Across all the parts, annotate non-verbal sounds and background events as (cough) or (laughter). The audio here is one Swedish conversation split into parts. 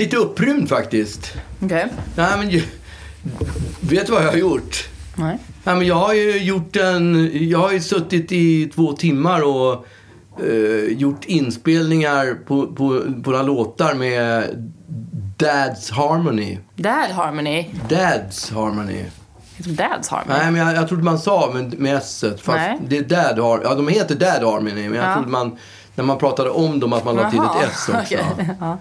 lite upprymd faktiskt. Okej. Nej, men vet du vad jag har gjort? Nej. Nej, men jag har ju gjort en... Jag har ju suttit i två timmar och eh, gjort inspelningar på, på, på några låtar med Dad's Harmony. Dad Harmony. Dad's Harmony. Dad's Harmony? Nej, men jag, jag trodde man sa med, med s Fast Nej. det är Dad har, Ja, de heter Dad Harmony. Men jag Ja. trodde man... När man pratade om dem att man la till ett S också. okej. (laughs) Ja.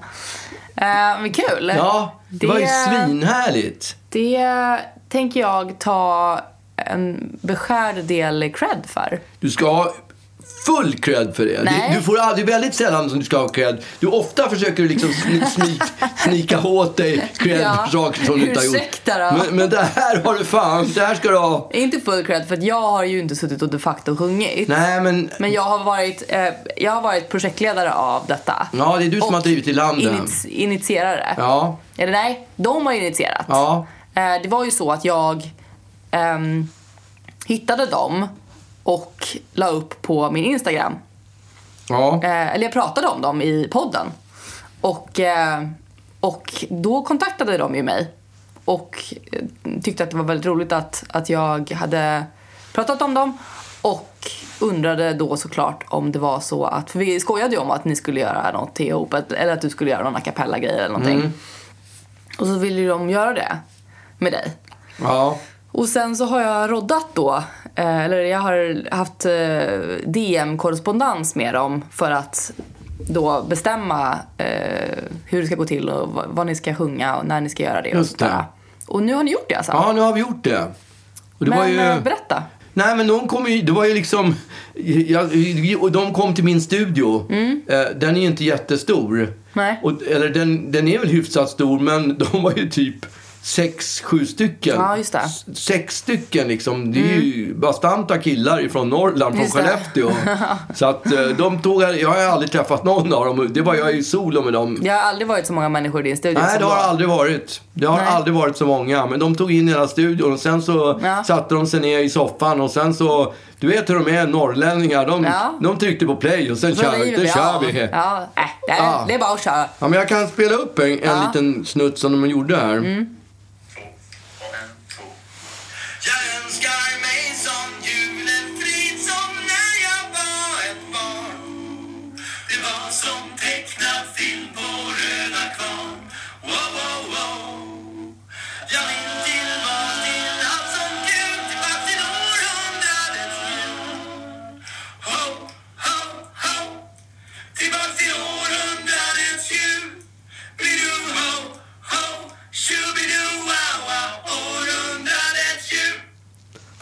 Eh, men kul. Ja, det, var ju Det- svinhärligt. Det tänker jag ta en beskärd del cred för. Du ska full cred för det. Nej. Du, får aldrig, väldigt sällan som du ska ha cred. Du ofta försöker du liksom sni, (laughs) snik, snika åt dig cred Ja. för saker som du inte har gjort. Ursäkta då. Men, men det här har du fan, det här ska du ha. Inte full cred för att jag har ju inte suttit och de facto sjungit. Nej, men... Men jag har varit, eh, jag har varit projektledare av detta. Ja, det är du som Och har drivit i landen. Inits, initierare. Ja, Eller nej, de har initierat. ja. Eh, det var ju så att jag ehm, hittade dem och la upp på min Instagram. Ja. Eh, eller jag pratade om dem i podden. Och, eh, och då kontaktade de ju mig. Och eh, tyckte att det var väldigt roligt att, att jag hade pratat om dem. Och undrade då såklart om det var så att, för vi skojade ju om att ni skulle göra något ihop. Eller att du skulle göra någon a cappella-grej eller någonting. Och så ville de göra det med dig. ja. Och sen så har jag roddat då, eh, eller jag har haft eh, DM-korrespondens med dem för att då bestämma eh, hur det ska gå till och vad, ni ska sjunga och när ni ska göra det. Och, sådär. och nu har ni gjort det alltså? ja, nu har vi gjort det. Det Men ju... berätta. Nej, men de kom ju, det var ju liksom... Jag, de kom till min studio. Eh, Den är ju inte jättestor. Mm. Nej. Och, eller den, den är väl hyfsat stor, men (laughs) de var ju typ sex, sju stycken. Ja, just det. Mm. Sex stycken liksom. Det är ju bastanta killar ifrån Norrland, från Just. Skellefteå. (laughs) Så att eh, de tog, jag har aldrig träffat någon av dem. Det var jag i solo med dem. Det har aldrig varit så många människor i din studio Nej, det har då. aldrig varit. Det har Nej. aldrig varit så många. Men de tog in hela studion och sen så Ja. satte de sig ner i soffan och sen så, du vet hur de är, norrlänningar. De, Ja. de tryckte på play och sen kör, vi, det kör vi. Ja. Ja, äh, det, är, Ja. det är bara att köra. men jag kan spela upp en, en Ja. liten snutt som de gjorde här. Mm.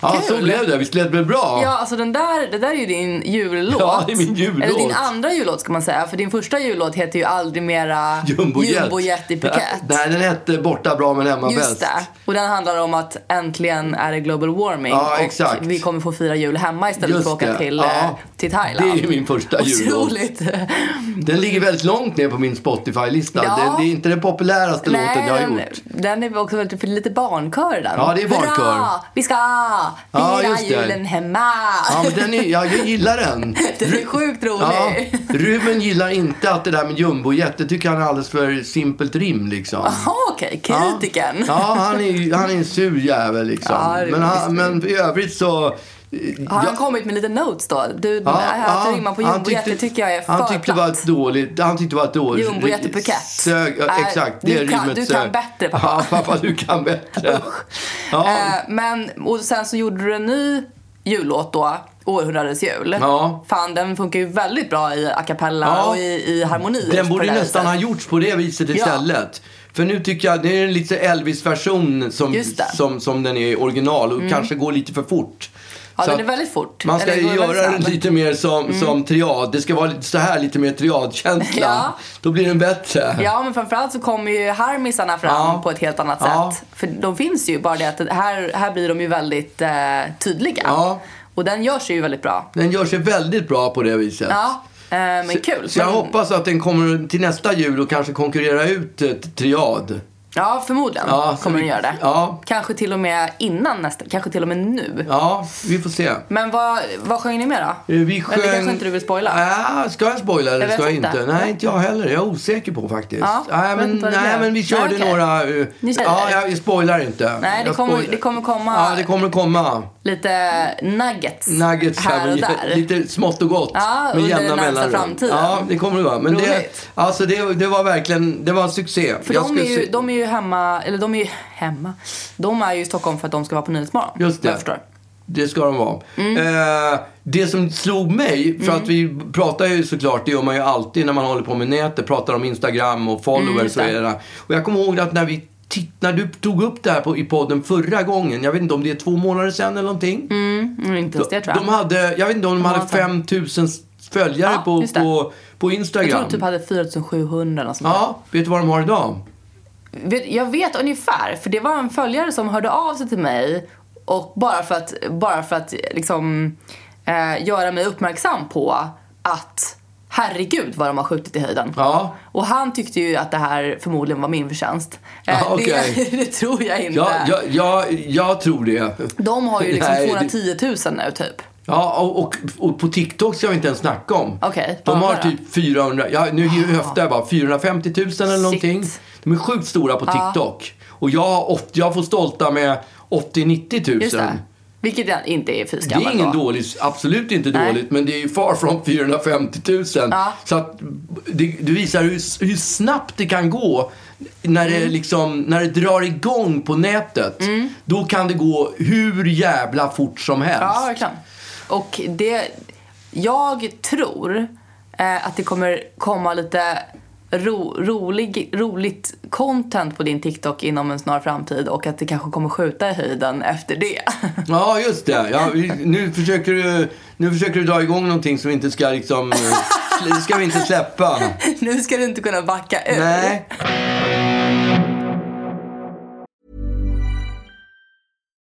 Ja, så Kul. blev det. Visst lät det bra? Ja, alltså den där, det där är ju din jullåt. Ja, det är min jullåt. Eller din andra jullåt ska man säga. För din första jullåt heter ju Aldrig mera Jumbojet. Jumbojet i Phuket. Nej, den hette Borta bra men hemma Just bäst. det. Och den handlar om att äntligen är det global warming. Ja, och exakt. vi kommer få fira jul hemma istället Just för att åka det. till, Ja. eh, till Thailand. Det är min första jullåt. Otroligt. Den ligger väldigt långt ner på min Spotify-lista. Ja. Det, det är inte den populäraste låten jag har den, gjort. den är också väldigt, för lite barnkör den. Ja, det är barnkör. Hurra, vi ska Ja, fira just det. julen hemma. Ja, men den är, ja, jag gillar den. (laughs) Den är sjukt rolig. Ja, Ruben gillar inte att det där med jumbojet, det tycker han är alldeles för simpelt rim liksom. Jaha, okej. Kritiken. Ja, han är, han är en sur jävel liksom. Ja, det är men, han, men i övrigt så... Har han ja, kommit med lite notes då? Du, ja, att ja, det rimmar på jumbojet, det tycker jag är för Han tyckte det var platt. ett dåligt, han tyckte det var dåligt... Jumbojet. Sög, ja, Nej, exakt, du det kan- du kan sög. bättre, pappa. Ja, pappa du kan bättre. (laughs) Ja, Eh, men, och sen så gjorde du en ny jullåt då, Århundradets jul. Ja. Fan, den funkar ju väldigt bra i a cappella Ja. och i, i harmoni. Den borde nästan viset. ha gjorts på det viset Ja. istället. För nu tycker jag det är en lite Elvis-version som. Mm. som, som den är i original och kanske går lite för fort. Ja, Så den är väldigt fort. Man ska göra den lite mer som, som triad. Det ska vara lite, så här lite mer triadkänsla. Ja. Då blir den bättre. Ja, men framförallt så kommer ju harmisarna fram Ja. på ett helt annat Ja. sätt. För de finns ju, bara det att här, här blir de ju väldigt eh, tydliga. Ja. Och den görs ju väldigt bra. Den gör sig väldigt bra på det viset. Ja, eh, men kul. Så jag Men- hoppas att den kommer till nästa jul och kanske konkurrera ut ett triad. Ja, förmodligen Ja, kommer vi- den göra det. ja. Kanske till och med innan nästa, kanske till och med nu. Ja, vi får se. Men vad, vad sjöng ni med då? Eh, Vi sjöng... Eller kanske inte du vill spoila? Ja, ska jag spoila eller Jag ska jag inte? inte. Nej, inte jag heller. Jag är osäker på faktiskt. Ja, nej, men, nej, men vi körde Nej, okej. några... säger ja, jag spoilar inte. Nej, det kommer, det kommer komma Ja, det kommer komma. Lite nuggets, Nuggets här och där. Lite smått och gott. Ja, med under jämna den närmsta framtiden. Ja, det kommer det vara. Men det, alltså det, det var verkligen, det var en succé. För Jag de är, ju, se- de är ju hemma, eller de är ju hemma. De är ju i Stockholm för att de ska vara på Nyhetsmorgon. Just det. vad Jag förstår. Det ska de vara. Mm. Eh, det som slog mig, för att vi pratar ju såklart, det gör man ju alltid när man håller på med nätet, pratar om Instagram och Mm, followers just och det. Och jag kommer ihåg att när vi titt- när du tog upp det här på, i podden förra gången, jag vet inte om det är två månader sedan eller någonting. Mm, inte ens det tror jag. De hade, jag vet inte om de hade månader sedan. 5000 följare Ja, på, på, på jag Instagram. tror de typ hade 4700 eller sånt. Ja, vet du vad de har idag? Jag vet ungefär, för det var en följare som hörde av sig till mig och bara för att, bara för att liksom eh, göra mig uppmärksam på att herregud vad de har skjutit i höjden. Ja. Och han tyckte ju att det här förmodligen var min förtjänst. Eh, Ja, okej. det, (laughs) det tror jag inte. Ja, ja, ja, jag tror det. De har ju liksom Nej, det- 210 000 nu typ. Ja, och, och, och på TikTok ska vi inte ens snacka om. Okej, De har typ 400, ja nu höftar jag bara, 450 000 eller någonting. Shit. De är sjukt stora på TikTok. Och jag, jag får stolta med 80-90 000. Vilket inte är fy Det är ingen dålig, absolut inte Nej. dåligt, men det är ju far från 450 000. Ja. Så att det, det visar hur, hur snabbt det kan gå när Mm. det, liksom, när det drar igång på nätet. Då kan det gå hur jävla fort som helst. Ja, verkligen. Och det... Jag tror eh, att det kommer komma lite ro, rolig, roligt content på din TikTok inom en snar framtid och att det kanske kommer skjuta i höjden efter det. (laughs) Ja, just det. Ja, vi, nu, försöker du, nu försöker du dra igång någonting som vi inte ska liksom... eh, ska vi inte släppa. (laughs) nu ska du inte kunna backa ur. Nej.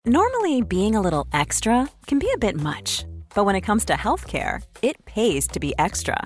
Normally, being a little extra can be a bit much, but when it comes to healthcare, it pays to be extra.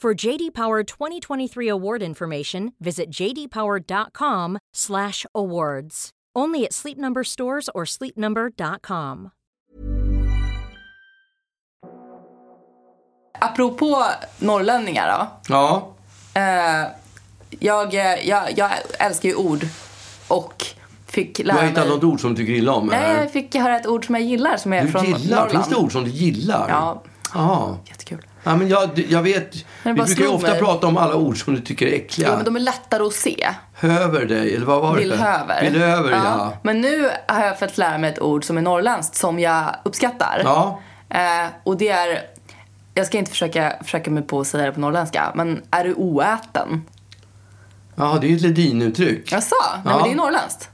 For JD Power 2023 award information, visit jdpower.com/awards. Only at Sleep Number stores or sleepnumber.com. Apropå norrlänningar då. Ja. Eh, jag, eh, jag, jag älskar ju ord och fick Du lära har hittat mig... något ord som du tycker illa om? Nej, jag fick höra ett ord som jag gillar som är Du från gillar? Norrland. Finns det ord som du gillar? Ja. Ja. Jättekul. Ja men jag, jag vet. Vi brukar ju ofta mig. prata om alla ord som du tycker är äckliga. Ja, men de är lättare att se. Höver dig, eller vad var det? Villhöver. Villhöver, ja. Men nu har jag fått lära mig ett ord som är norrländskt som jag uppskattar. Ja. Eh, och det är, jag ska inte försöka, försöka mig på att säga det på norrländska, men är du oäten? Ja, det är ju ett Ledin-uttryck. Jaså? Nej Ja. men det är norrländskt.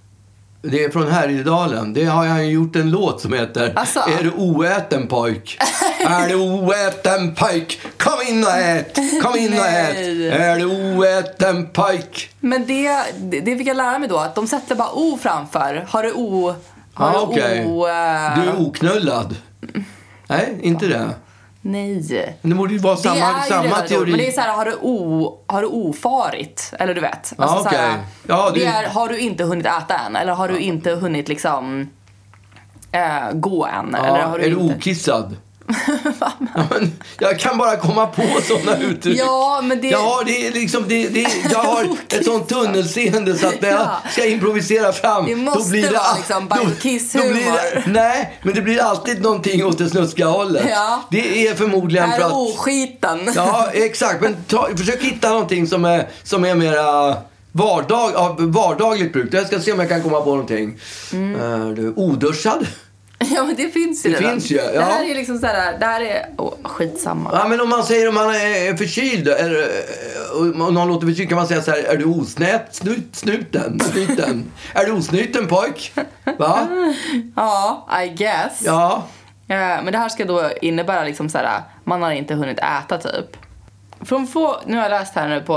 Det är från Härjedalen. Det har jag ju gjort en låt som heter Asså? Är du oäten pojk? (laughs) är du oäten pojk? Kom in och ät! Kom in och ät! Är du oäten pojk? Men det, det fick jag lära mig då, att de sätter bara o framför. Har du o... Har Ja, du o... eh, Du är oknullad. Nej, inte det. Nej. Men det borde ju vara Det samma, är ju samma redan ord, teori. Men det är så här, har du, o, har du ofarit? Eller du vet. Ja, så här. Ja, det det- är, har du inte hunnit äta än? Eller har du inte hunnit liksom eh, gå än? ja, eller har du är du inte... okissad? (laughs) Ja, men jag kan bara komma på sådana uttryck. Ja, men det- Jag har, det är liksom, det, det, jag har (laughs) ett sånt tunnelseende så att när jag Ja. ska improvisera fram Det måste då blir det, vara liksom då- då blir det- Nej, men det blir alltid någonting åt det snuskiga hållet. Ja. Det är förmodligen för Är att... oskiten. Ja, exakt. Men ta, försök hitta någonting som är, som är mera vardag, vardagligt bruk. Jag ska se om jag kan komma på någonting. Mm. Är du oduschad? (laughs) Ja, men det finns ju Det redan. finns ju, ja. Det här är liksom såhär, det här är, åh, skitsamma. Ja, men om man säger om man är förkyld, eller, eh, om någon låter förkyld kan man säga så här, är du osnät snut, snuten? snuten? (laughs) är du osnuten pojk? Va? Ja, I guess. Ja. Eh, Men det här ska då innebära liksom så här, man har inte hunnit äta typ. Från få, nu har jag läst här nu på,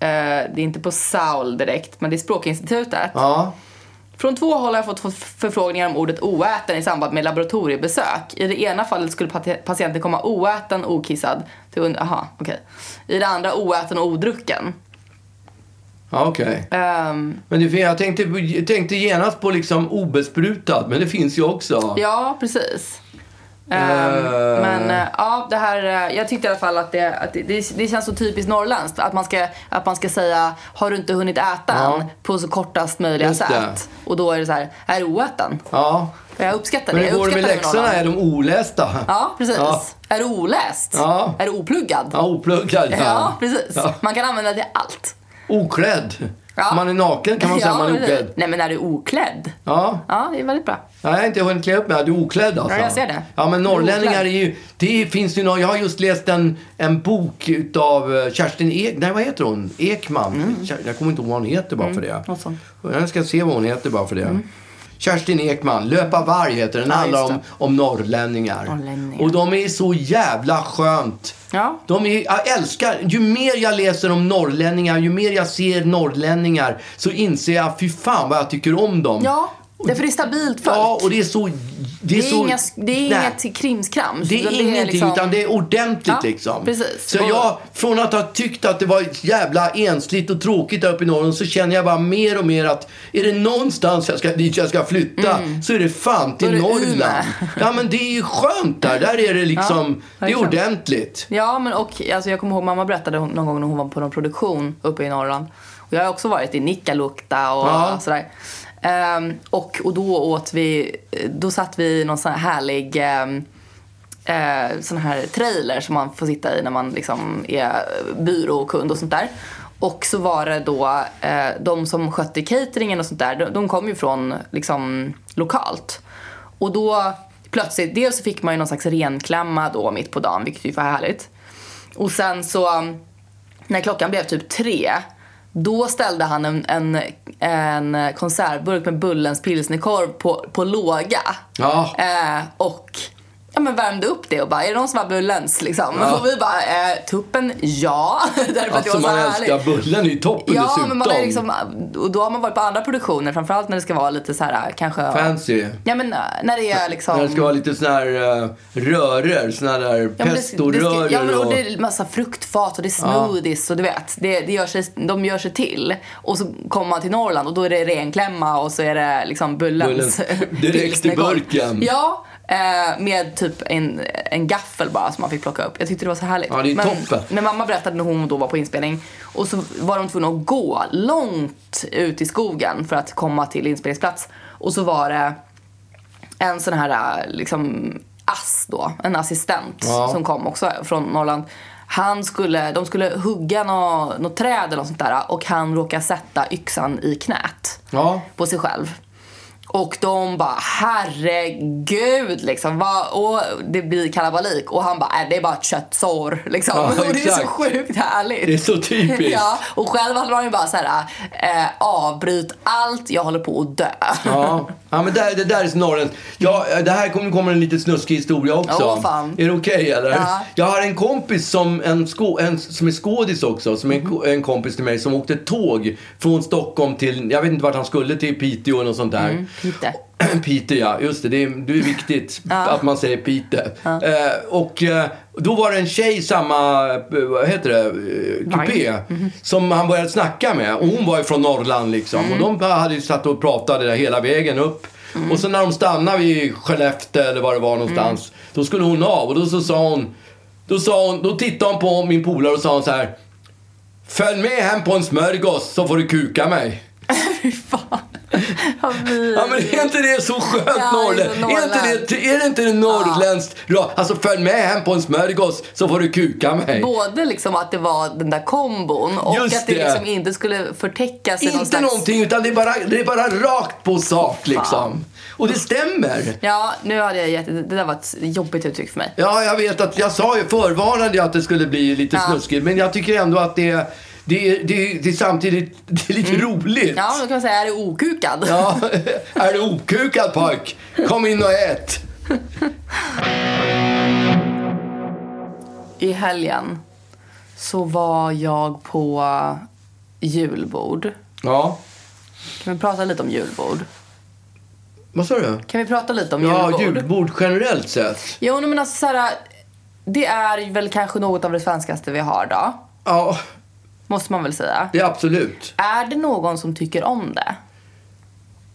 eh, det är inte på Saul direkt, men det är Språkinstitutet. Ja. Från två håll har jag fått förfrågningar om ordet oäten i samband med laboratoriebesök. I det ena fallet skulle pati- patienten komma oäten, okissad. Till Aha, okej. I det andra oäten och odrucken. Ja, okej. Ehm, Men det, fin- jag tänkte, jag tänkte genast på liksom obesprutad, men det finns ju också. Ja, precis. Eh. Men eh, ja, det här, eh, jag tyckte i alla fall att, det, att det, det, det känns så typiskt norrländskt. Att man, ska, att man ska säga, har du inte hunnit äta än? På så kortast möjliga Just sätt. Och då är det så här, är du oäten? Ja. Jag uppskattar Men det. hur Jag går det med läxorna? Är de olästa? Ja, precis. Ja. Är du oläst? Ja. Är du opluggad? Ja, opluggad. Ja. Ja, precis. Man kan använda det till allt. Oklädd. Ja. Man är naken kan man säga ja, att man är oklädd. Nej, men är du oklädd? Ja. Ja, det är väldigt bra. Nej, jag har inte hunnit klä upp mig. Du är oklädd alltså. Ja, jag ser det. Ja, men är norrlänningar är ju... Det finns ju nå- Jag har just läst en, en bok utav eh, Kerstin Ek... Nej, vad heter hon? Ekman. Mm. Jag kommer inte ihåg vad hon heter bara för det. Jag ska se vad hon heter bara för det. Kerstin Ekman, Löpa varg heter den. Den Ja, handlar om, om norrlänningar. Norrlänningar. Och de är så jävla skönt. Ja. De är, jag älskar, ju mer jag läser om norrlänningar, ju mer jag ser norrlänningar så inser jag, fy fan vad jag tycker om dem. Ja, därför det är stabilt folk. Ja, och det är så... Det är, det är, så, inga, det är inget krimskrams. Det är utan ingenting, liksom- utan det är ordentligt Ja, liksom. precis. Så Och- jag, från att ha tyckt att det var jävla ensligt och tråkigt där uppe i Norrland så känner jag bara mer och mer att är det någonstans jag ska, dit jag ska flytta så är det fan till Mm. Är det Norrland. Ja, men det är ju skönt där. Där är det liksom, det är ordentligt. Ja, men och alltså, jag kommer ihåg mamma berättade någon gång när hon var på någon produktion uppe i Norrland. Och jag har också varit i Nikkaluokta och Ja. sådär. Um, och, och då åt vi, då satt vi i någon sån här härlig um, uh, sån här trailer som man får sitta i när man liksom är byråkund och sånt där. Och så var det då uh, de som skötte cateringen och sånt där, de, de kom ju från liksom lokalt. Och då plötsligt, dels så fick man ju någon slags renklämma då mitt på dagen, vilket ju var härligt. Och sen så, när klockan blev typ tre, då ställde han en, en, en konservburk med Bullens pilsnerkorv på, på låga. Ja. Eh, och ja, men värmde upp det och bara, är det någon som har Bullens? Liksom. Ja. Och vi bara, eh, tuppen, ja. (laughs) Därför att det Alltså så man härligt. älskar bullen är ju toppen Ja, dessutom. men man är liksom, och då har man varit på andra produktioner, framförallt när det ska vara lite så här kanske... Fancy. Ja, men äh, när det är liksom... När det ska vara lite såna här uh, röror, såna där Ja, det, det pestoröror ja, men, och det är massa fruktfat och det är smoothies och du vet, det, det gör sig, de gör sig till. Och så kommer man till Norrland och då är det renklämma och så är det liksom Bullens. Bullens direkt i burken. Ja, eh, med typ en, en gaffel bara som man fick plocka upp. Jag tyckte det var så härligt. Ja, det är men, toppen. men mamma berättade när hon då var på inspelning och så var de tvungna att gå långt ut i skogen för att komma till inspelningsplats. Och så var det en sån här liksom ass då, en assistent Ja. som kom också från Norrland. Han skulle, de skulle hugga något, något träd eller något sånt där och han råkade sätta yxan i knät Ja. på sig själv. Och de bara, herregud liksom. Vad, och det blir kalabalik. Och han bara, äh, det är bara ett köttsår liksom. Ja, (laughs) och det är så sjukt härligt. Det är så typiskt. ja, och själv hade man ju bara så här, eh, avbryt allt, jag håller på att dö. Ja, (laughs) ja men där, det där är norrländskt. Ja, det här kommer, kommer en lite snuskig historia också. Åh, fan. Är det okej eller? Ja. Jag har en kompis som, en skå, en, som är skådis också, som är en, ko- en kompis till mig som åkte tåg från Stockholm till, jag vet inte vart han skulle, till Piteå eller något sånt där. Lite. (clears throat) Piteå, ja. Just det. Det är, det är viktigt att man säger Piteå. Eh, och eh, då var det en tjej i samma, eh, vad heter det, eh, kupé. Som han började snacka med. Och hon var ju från Norrland liksom. Och de hade ju satt och pratade där hela vägen upp. Och så när de stannade vid Skellefteå eller var det var någonstans. Då skulle hon av och då så sa hon, då sa hon, då tittade hon på min polare och sa hon så här. Följ med hem på en smörgås så får du kuka mig. (laughs) Fy fan. Ja men är inte det så skönt Ja, det är så norrländskt? Är, inte det, är det inte det norrländskt? Ja. Alltså följ med hem på en smörgås så får du kuka mig. Både liksom att det var den där kombon och Just att det, det. liksom inte skulle förtäckas i någon Inte slags... någonting utan det är, bara, det är bara rakt på sak liksom. Och det stämmer. Ja, nu hade jag gett... Det där var ett jobbigt uttryck för mig. Ja, jag vet att jag sa ju förvarnade jag att det skulle bli lite Ja. snuskigt. Men jag tycker ändå att det, det, är- det, är- det är samtidigt det är lite roligt. Mm. Ja, då kan man säga, är det okukad? Ja, är du okukad pojk? Kom in och ät. I helgen så var jag på julbord. Ja, Kan vi prata lite om julbord? vad sa du? Kan vi prata lite om Ja, julbord? julbord generellt sett. Jo, men alltså så här, det är väl kanske något av det svenskaste vi har då. Ja, Måste man väl säga. det är absolut. Är det någon som tycker om det?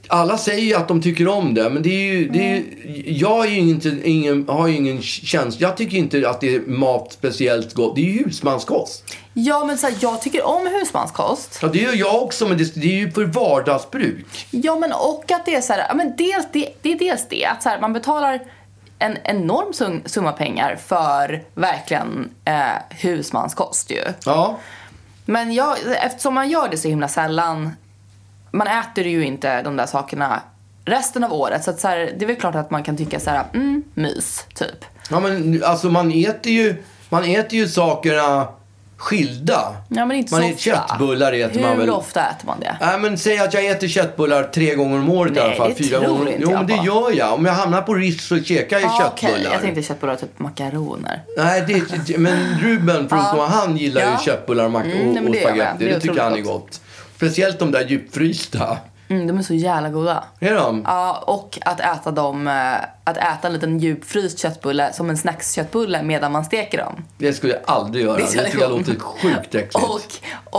Alla säger ju att de tycker om det, men det är ju... Det är, jag är ju inte, ingen, har ju ingen känsla. Jag tycker inte att det är mat speciellt gott. Det är ju husmanskost. Ja, men så här, jag tycker om husmanskost. Ja, det gör jag också, men det, det är ju för vardagsbruk. Ja, men och att det är så här, ja, men dels, det, det är dels det att så här, man betalar en enorm sum, summa pengar för verkligen eh, husmanskost ju. Ja, men jag, eftersom man gör det så himla sällan, man äter ju inte de där sakerna resten av året. Så, att så här, det är väl klart att man kan tycka så här, mm, mys, typ. ja men alltså man äter ju, man äter ju sakerna skilda. Ja, men inte man så ofta. köttbullar äter Hur man väl. ofta äter man det? Nej men säg att jag äter köttbullar tre gånger om året i Nej, alla fall. Fyra tror gånger. inte Jo men det gör jag. Om jag hamnar på Rish så käkar jag Ah, köttbullar. okej. Jag tänkte köttbullar, typ makaroner. Nej, det, men Ruben (laughs) från Ja. han gillar ju Ja. köttbullar och, mack- Mm, och, och spagetti. Det Det, tycker han är otroligt gott. Speciellt de där djupfrysta. Mm, de är så jävla goda. Är de? Ja, och att äta dem, eh, att äta en liten djupfryst köttbulle som en snacksköttbulle medan man steker dem. Det skulle jag aldrig göra. Det Det, tycker jag jag låter sjukt äckligt. Och,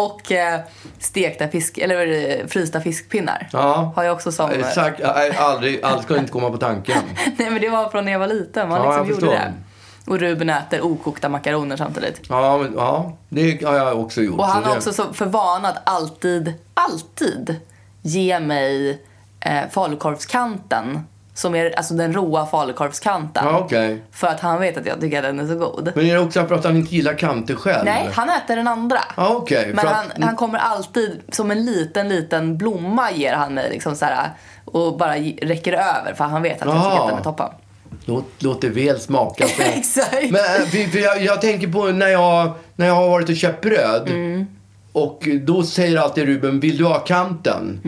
och eh, stekta fisk, eller vad det, frysta fiskpinnar. Ja. Har jag också som... Exakt, nej, aldrig, aldrig ska inte komma på tanken. (laughs) Nej men det var från när jag var liten, man Ja, jag liksom gjorde förstår. det. Och Ruben äter okokta makaroner samtidigt. Ja, men, ja, det har jag också gjort. Och han har det, också så för vana att alltid, alltid ge mig eh, falukorvskanten. Som är alltså den råa falukorvskanten. Ja, okej. För att han vet att jag tycker att den är så god. Men är det också för att han inte gillar kanter själv? Nej, han äter den andra. Ja, okej. Men han, att- han kommer alltid, som en liten, liten blomma ger han mig liksom så här, och bara räcker över för han vet att jag tycker att den är toppen. Låt, låt det väl smaka. (laughs) Exakt. men för, för jag, jag tänker på när jag, när jag har varit och köpt bröd. Mm. Och då säger alltid Ruben, vill du ha kanten?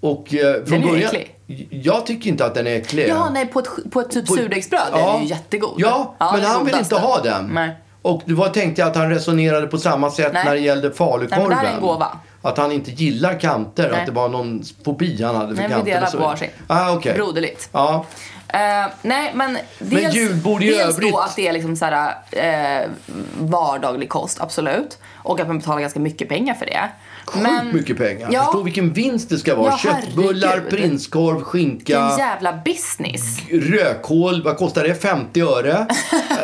Och eh, från. Den är början... äcklig. Jag tycker inte att den är äcklig. Ja, nej, på ett, på ett typ På- surdegsbröd är den ju jättegod. Ja, men den han vill inte ha den. Nej. Och var tänkte jag att han resonerade på samma sätt Nej. när det gällde Nej, falukorven. men det här är en gåva. Att han inte gillar kanter, Nej. att det var någon fobi han hade för Nej, vi kanter. delar och så. på varsin. Ah, okay. Broderligt. Ja. Eh, nej, men dels, julbord i dels övrigt? då att det är liksom så här, eh, vardaglig kost, absolut. Och att man betalar ganska mycket pengar för det. Sjukt mycket pengar. Ja, Förstå vilken vinst det ska vara. Ja, Köttbullar, herregud. prinskorv, vilken skinka, jävla business. rödkål. Vad kostar det? 50 öre. (laughs)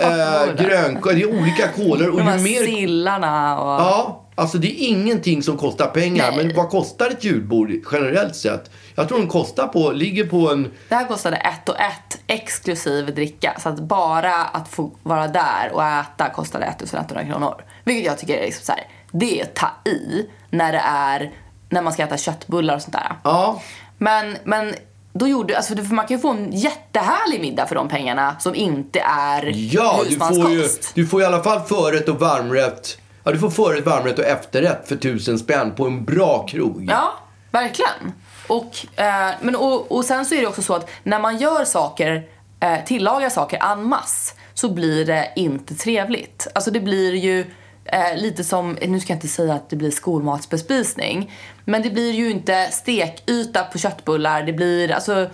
eh, grönkål. Det är olika kolor. Och De ju här mer... sillarna och... Ja, alltså det är ingenting som kostar pengar. Nej. Men vad kostar ett julbord generellt sett? Jag tror den kostar på, ligger på en... Det här kostade ett och ett exklusive dricka. Så att bara att få vara där och äta kostade 1100 kronor. Vilket jag tycker är liksom så här, det är ta i när det är, när man ska äta köttbullar och sånt där. Ja, Men, men då gjorde, alltså för man kan ju få en jättehärlig middag för de pengarna som inte är ja du får, ju, husmanskost. du får i alla fall förrätt och varmrätt. Ja, du får förrätt, varmrätt och efterrätt för tusen spänn på en bra krog. Ja, verkligen. Och, eh, men, och, och sen så är det också så att när man gör saker, eh, tillagar saker en masse så blir det inte trevligt. Alltså det blir ju eh, lite som, nu ska jag inte säga att det blir skolmatsbespisning, men det blir ju inte stekyta på köttbullar. Det blir, alltså,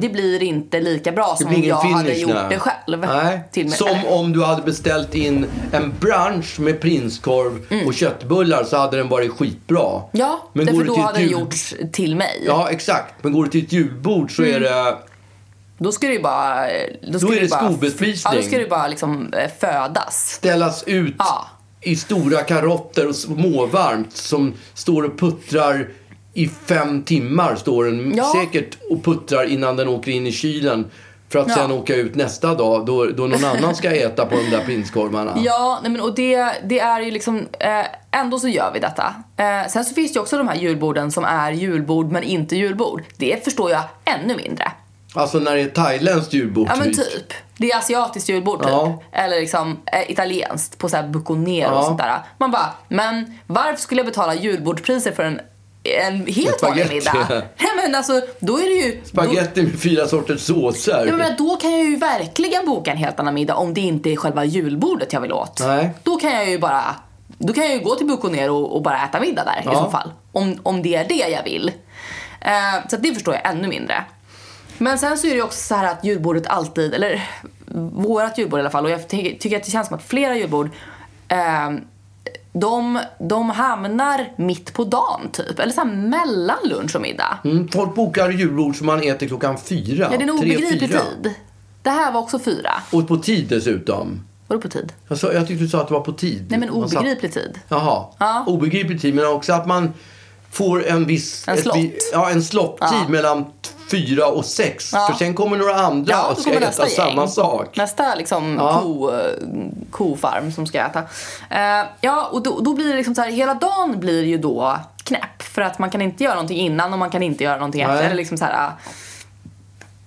det blir inte lika bra Det som om jag hade gjort nej. det själv. Nej. Till mig. Som om du hade beställt in en brunch med prinskorv Mm. och köttbullar så hade den varit skitbra. Ja, Men därför det då hade det jul- gjorts till mig. Ja, exakt. Men går det till ett julbord så är Mm. det... Då ska det ju bara... Då, ska Då är det skobespisning. Ja, då ska det bara liksom eh, födas. ställas ut Ja. i stora karotter och småvarmt som står och puttrar i fem timmar står den Ja. säkert och puttrar innan den åker in i kylen för att Ja. sen åka ut nästa dag då, då någon annan ska äta på de där prinskorvarna. Ja, nej men, och det, det är ju liksom... Eh, ändå så gör vi detta. Eh, sen så finns det ju också de här julborden som är julbord men inte julbord. Det förstår jag ännu mindre. Alltså när det är thailändskt julbord Ja men typ. typ. Det är asiatiskt julbord typ. Ja. Eller liksom eh, italienskt på så här buconero Ja. och sånt där. Man bara, men varför skulle jag betala julbordspriser för en, en helt vanlig Spaghetti. middag? (laughs) Nej men alltså, då är det ju... Då, Spagetti med fyra sorters såser. jag menar, då kan jag ju verkligen boka en helt annan middag om det inte är själva julbordet jag vill åt. Nej. Då kan jag ju bara då kan jag ju gå till Buconero och, och bara äta middag där i Ja. så fall. Om, om det är det jag vill. Eh, så det förstår jag ännu mindre. Men sen så är det ju också så här att julbordet alltid, eller vårat julbord i alla fall, och jag ty- tycker att det känns som att flera julbord eh, de, de hamnar mitt på dagen typ. Eller så mellan lunch och middag. Mm, folk bokar julbord som man äter klockan fyra. Ja, det är en obegriplig tid. Det här var också fyra. Och på tid dessutom. Vadå på tid? Jag, sa, jag tyckte du sa att det var på tid. Nej men Man satt- obegriplig tid. Jaha. Ja. Obegriplig tid, men också att man får en viss... En ett slott. vi- Ja, en slottid Ja. mellan fyra och sex. Ja. För sen kommer några andra Ja, och ska äta samma sak. Nästa liksom Ja. ko, kofarm som ska äta. Eh, ja, och då, då blir det liksom så här, hela dagen blir ju då knäpp. För att man kan inte göra någonting innan och man kan inte göra någonting Nej. efter. Eller liksom så här, ah,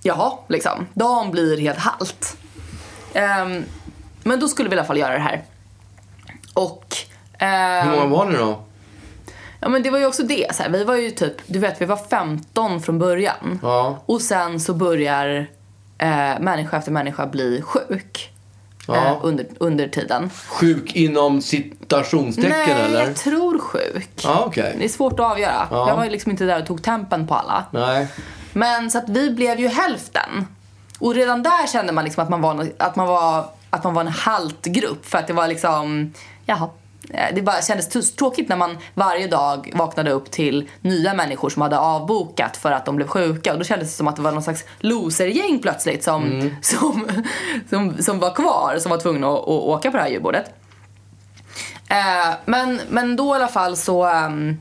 jaha, liksom. Dagen blir helt halt. Ehm, men då skulle vi i alla fall göra det här. Och... ehm, Hur många var ni då? Ja men det var ju också det. Så här, vi var ju typ, du vet vi var 15 från början. Ja. Och sen så börjar eh, människa efter människa bli sjuk. Ja. Eh, under, under tiden. Sjuk inom citationstecken Nej, eller? jag tror sjuk. Ja, okej. Det är svårt att avgöra. Ja. Jag var ju liksom inte där och tog tempen på alla. Nej. Men så att vi blev ju hälften. Och redan där kände man liksom att man var, att man var, att man var en halt grupp. För att det var liksom, jaha. Eh, Det bara kändes tråkigt när man varje dag vaknade upp till nya människor som hade avbokat för att de blev sjuka. Och då kändes det som att det var någon slags losergäng plötsligt som, (laughs) som, som, som var kvar, som var tvungna att, att åka på det här julbordet. Eh, men, men då i alla fall så... ehm,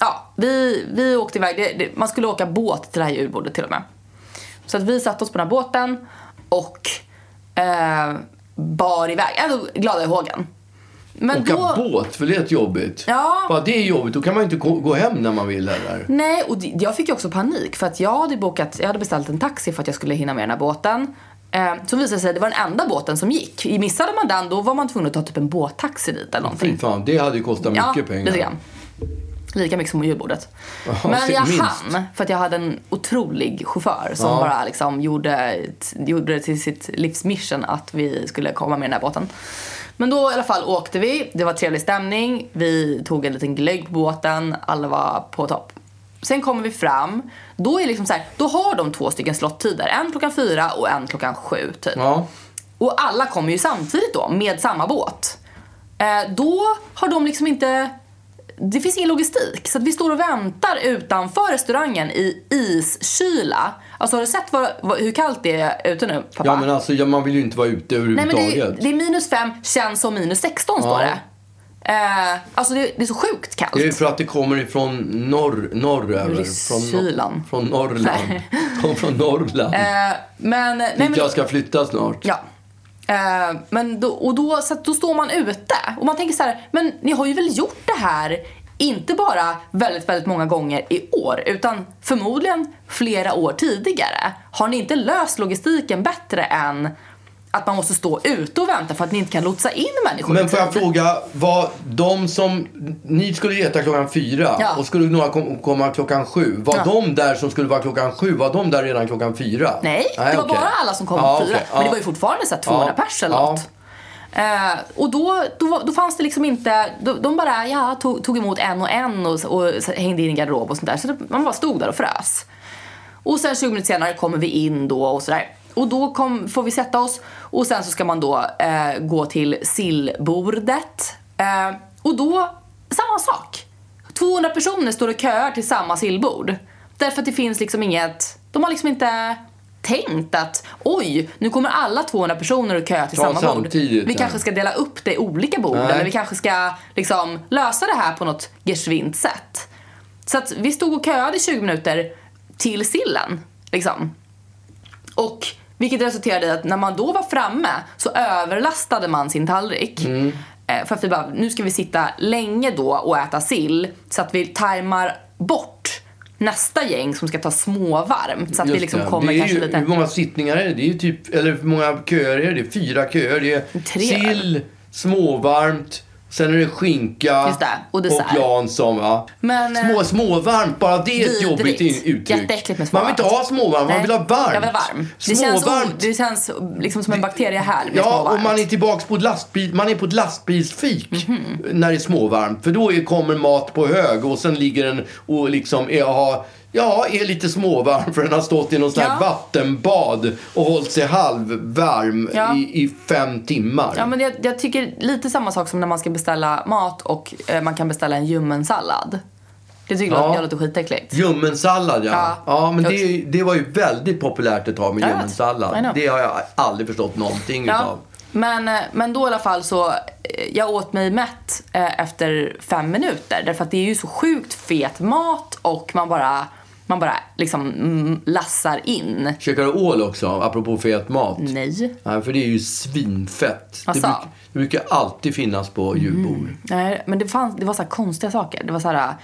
ja, vi, vi åkte iväg. Det, det, man skulle åka båt till det här julbordet till och med. Så att vi satte oss på den här båten och eh, bar iväg. Ändå glada i hågen. Men Åka då... båt, för det är jobbigt. Ja. Bara det är jobbigt, då kan man ju inte gå hem när man vill heller. Nej, och jag fick ju också panik för att jag hade bokat, jag hade beställt en taxi för att jag skulle hinna med den här båten. Eh, så visade sig att det var den enda båten som gick. Missade man den då var man tvungen att ta typ en båttaxi dit eller någonting. Fy fan, det hade ju kostat mycket pengar. lite grann. Lika mycket som julbordet. Ja, Men jag minst. hann för att jag hade en otrolig chaufför som Ja. bara liksom gjorde, gjorde det till sitt livsmission att vi skulle komma med den här båten. Men då i alla fall åkte vi. Det var trevlig stämning. Vi tog en liten glögg på båten. Alla var på topp. Sen kommer vi fram. Då är liksom så här, då har de två stycken slottider. En klockan fyra och en klockan sju typ. Ja. Och alla kommer ju samtidigt då med samma båt. Eh, då har de liksom inte... Det finns ingen logistik. Så vi står och väntar utanför restaurangen i iskyla. Alltså har du sett vad, vad, hur kallt det är ute nu pappa? ja, men alltså ja, man vill ju inte vara ute Nej men överhuvudtaget. det, det är minus fem, känns som minus 16 står Ja. det. Eh, alltså det, det är så sjukt kallt. Det är för att det kommer ifrån norr, norröver. Från, från Norrland. (laughs) Kom från Norrland. Eh, men, nej, Dit men, jag ska flytta snart. Ja. Eh, men då, och då, så då står man ute och man tänker så här, men ni har ju väl gjort det här inte bara väldigt, väldigt många gånger i år utan förmodligen flera år tidigare. Har ni inte löst logistiken bättre än att man måste stå ute och vänta för att ni inte kan lotsa in människor Men får jag fråga, var de som... Ni skulle äta klockan fyra Ja. och skulle några kom, komma klockan sju. Var Ja. de där som skulle vara klockan sju, var de där redan klockan fyra? Nej, det var okej. bara alla som kom Ja, fyra. okej. Men det var ju fortfarande så här 200 Ja. pers eller något. Eh, och då, då, då fanns det liksom inte, då, de bara ja, tog, tog emot en och en och, och hängde in i garderob och sånt där. Så det, man bara stod där och frös. Och sen 20 minuter senare kommer vi in då och sådär. Och då kom, får vi sätta oss och sen så ska man då eh, gå till sillbordet. Eh, och då, samma sak. 200 personer står och köar till samma sillbord. Därför att det finns liksom inget, de har liksom inte tänkt att oj, nu kommer alla 200 personer och köa till Ta samma bord. Vi ja. kanske ska dela upp det i olika bord Nej. eller vi kanske ska liksom lösa det här på något geschwint sätt. Så att vi stod och köade i 20 minuter till sillen. Liksom. Och vilket resulterade i att när man då var framme så överlastade man sin tallrik. Mm. Eh, För att vi bara, nu ska vi sitta länge då och äta sill så att vi tajmar bort nästa gäng som ska ta småvarmt. Så att vi Just liksom det. kommer det kanske ju, lite... Hur många sittningar är det? Det är ju typ, eller hur många köer är det? Fyra köer. Det är Tre, sill, småvarmt, sen är det skinka Just det, och dessert. Jansson. Va? Men, eh, Små, småvarmt, bara det är ett Vidrigt. jobbigt uttryck. Med Man vill inte ha småvarmt, man vill ha varmt. Jag vill ha varm. Det känns, Småvarmt. det känns liksom som en bakterie här Ja, småvarmt. och man är tillbaks på ett lastbil, man är på ett lastbilsfik Mhm. när det är småvarmt. För då kommer mat på hög och sen ligger den och liksom är, har, ja, är lite småvarm för den har stått i någon sån här Ja. vattenbad och hållit sig halvvarm Ja. i, i fem timmar. Ja, men jag, jag tycker lite samma sak som när man ska beställa mat och eh, man kan beställa en ljummen sallad. Det tycker Ja. jag låter skitäckligt. Ljummensallad, ja. Ja. ja. men det, det var ju väldigt populärt ett tag med ljummensallad. know. Det har jag aldrig förstått någonting Ja. utav. Men, eh, men då i alla fall så, eh, jag åt mig mätt eh, efter fem minuter. Därför att det är ju så sjukt fet mat och man bara, man bara liksom mm, lassar in. Käkar du ål också, apropå fet mat? Nej. Nej, för det är ju svinfett. Det, Asså? bruk, det brukar alltid finnas på julbord. Nej, men det, fanns, det var så konstiga saker. Det var så här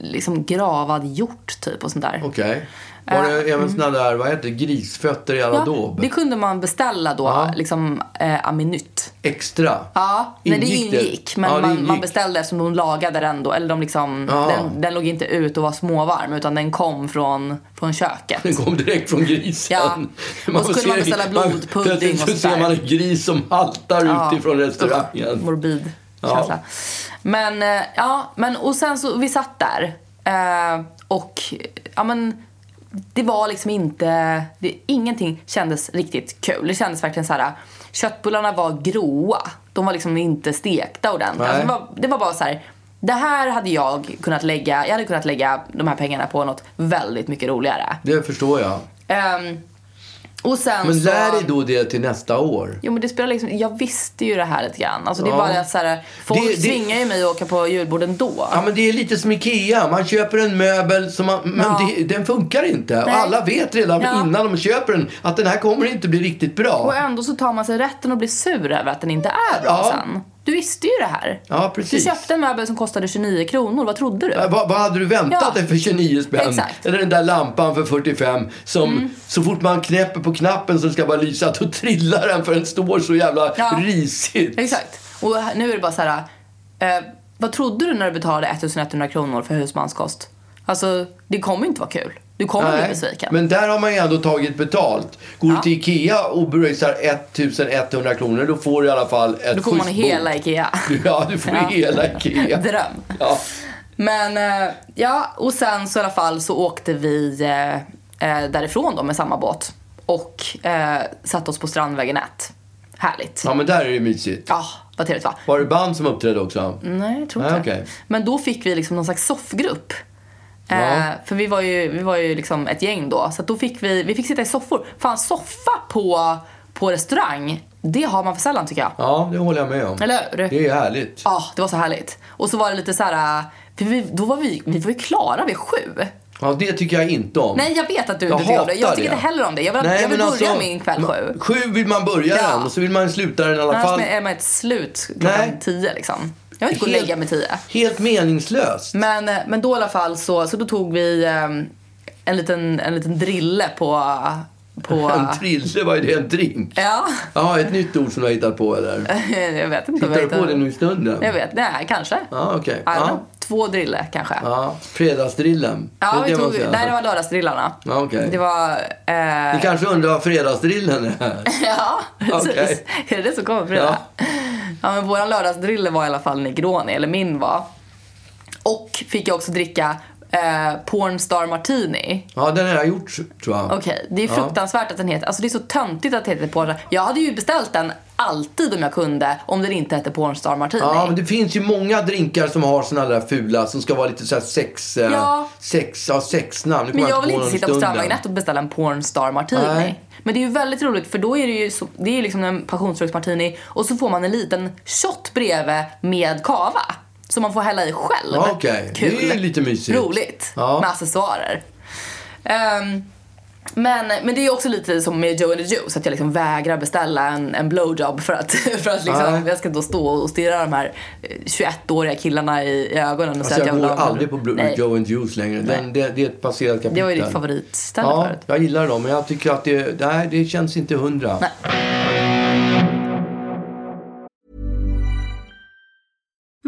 liksom gravad hjort typ och sånt där. Okej. Var det även såna där, vad heter grisfötter i alla Ja, det kunde man beställa då, Ja. liksom eh, aminytt. Extra? Ja, nej, det Ingick det? ingick. Men Ja, det man, ingick. man beställde eftersom de lagade den då. Eller de liksom, Ja. den, den låg inte ut och var småvarm utan den kom från, från köket. Den kom direkt från grisen. Ja. Och så kunde man beställa blodpudding och så ser sådär. man en gris som haltar Ja. utifrån restaurangen. Morbid känsla. Men, eh, ja, men och sen så, vi satt där. Eh, och, ja men, det var liksom inte, det, ingenting kändes riktigt kul. Det kändes verkligen så här, köttbullarna var gråa. De var liksom inte stekta ordentligt. Alltså, det, var, det var bara så här, det här hade jag kunnat lägga, jag hade kunnat lägga de här pengarna på något väldigt mycket roligare. Det förstår jag. Ehm, och sen Men så... lär dig då det till nästa år. Jo men det spelar liksom, jag visste ju det här lite grann. Alltså det är Ja. bara att så här, folk Det- det- tvingar ju mig att åka på julborden då. Ja, men det är lite som Ikea. Man köper en möbel som man, men Ja. det, den funkar inte. Och Nej. alla vet redan Ja. innan de köper den att den här kommer inte bli riktigt bra. Och ändå så tar man sig rätten att bli sur över att den inte är bra sen. Du visste ju det här. Ja, Du precis. köpte en möbel som kostade 29 kronor, vad trodde du? Ja, Vad, vad hade du väntat Ja. dig för 29 spänn? Exakt. Eller den där lampan för 45 som så fort man knäpper på knappen som ska bara lysa då trillar den för den står så jävla Ja. risigt. Exakt. Och nu är det bara så här. Eh, vad trodde du när du betalade 1100 kronor för husmanskost? Alltså, det kommer inte vara kul. Du kommer bli besviken. men där har man ju ändå tagit betalt. Går du Ja. till Ikea och pröjsar 1100 kronor då får du i alla fall ett Då får man hela Ikea. (laughs) Ja, du får Ja. hela Ikea. Dröm. Ja. Men eh, ja, och sen så i alla fall så åkte vi eh, eh, därifrån då med samma båt. Och eh, satte oss på Strandvägen 1. Härligt. ja, men där är det mysigt. Ja, vad trevligt va? Var det band som uppträdde också? Nej, jag tror inte okej. Men då fick vi liksom någon slags soffgrupp. Ja. Eh, för vi var ju, vi var ju liksom ett gäng då. Så då fick vi, vi fick sitta i soffor. Fan, soffa på, på restaurang, det har man för sällan tycker jag. Ja, det håller jag med om. Eller hur? Det är härligt. Ja, det var så härligt. Och så var det lite så här, för vi, då var vi, vi var ju klara vid sju. Ja, det tycker jag inte om. Nej, jag vet att du inte tycker om det. Jag tycker det. inte heller om det. Jag vill, jag vill men börja alltså, min kväll sju. Sju vill man börja Ja. den och så vill man sluta den i alla Annars fall. är man ett slut klockan Nej. tio liksom. Jag vill inte gå och Helt- lägga mig tio. Helt meningslöst. Men, eh, men då i alla fall så, så då tog vi eh, en, liten, en liten drille på... på (laughs) En trille, vad är det? En drink? ja, Ja, ett nytt ord som du har hittat på eller? (laughs) jag vet inte. Hittar du på det nu i stunden? Jag vet, nej kanske. Ja, okej. Ja. Två drille kanske. Ja, Ja, fredagsdrillen. Det vi det man tog, nej det var lördagsdrillarna. Ja, okej. Det var... Eh, Ni kanske undrar vad fredagsdrillen är? (laughs) Ja, precis. Okej. Är det som kommer Frida? Ja. men våran lördagsdrille var i alla fall Negroni, eller min var. Och fick jag också dricka eh, Pornstar Martini. Ja, den har jag gjort tror jag. Okej, det är fruktansvärt att den heter, alltså det är så töntigt att det heter Pornstar. Jag hade ju beställt den alltid om jag kunde om den inte hette Pornstar Martini. Ja, men det finns ju många drinkar som har såna där fula som ska vara lite såhär sex... eh, Ja. Sex, ja, sexnamn. Men jag vill på inte sitta på 1 och beställa en Pornstar Martini. Nej. Men det är ju väldigt roligt för då är det ju så, det är ju liksom en passionsfruktsmartini och så får man en liten shot bredvid med kava. Som man får hälla i själv. Ja, okej. Kul. Det är lite mysigt. Roligt. Ja. Med accessoarer. Ehm, men, men det är också lite som med Joe and the Juice, att jag liksom vägrar beställa en, en blowjob för att, (laughs) för att liksom, Nej. jag ska då stå och stirra de här eh, 21-åriga killarna i, i ögonen och Alltså säga att jag jag går aldrig på Blue. Joe and Juice längre. Den, det, det är ett passerat kapitel. Det var ju ditt favoritställe Ja, förut. jag gillar dem. Men jag tycker att det, nej, det känns inte hundra. Nej.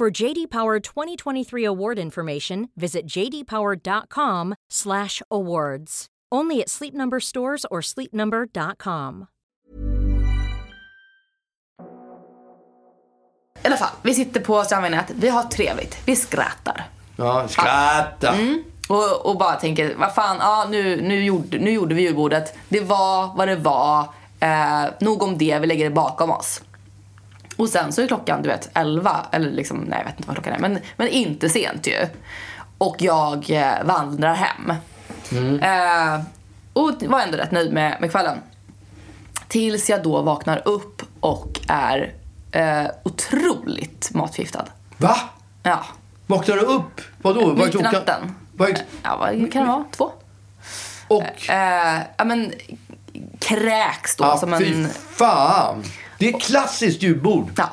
For JD Power 2023 award information, visit jdpower.com/awards. Only at Sleep Number stores or sleepnumber.com. I alla fall, vi sitter på Strandvägen 1, vi har trevligt, vi skrattar. Ja, skratta. Mm. Och, och bara tänker, vad fan, ja, nu, nu, gjorde, nu gjorde vi julbordet. Det var vad det var. Eh, nog om det, vi lägger det bakom oss. Och sen så är klockan, du vet, 11. Eller liksom, nej jag vet inte vad klockan är. Men, men inte sent ju. Och jag eh, vandrar hem. Eh, och var ändå rätt nöjd med, med kvällen. Tills jag då vaknar upp och är eh, otroligt matförgiftad. Va? Ja. Vaknar du upp? Vadå? Mitt i klockan? natten. Vad är... Ja, vad kan det vara? Två? Och? Eh, ja, men kräks då Ja, som fy en... fan. Det är klassiskt julbord. Ja.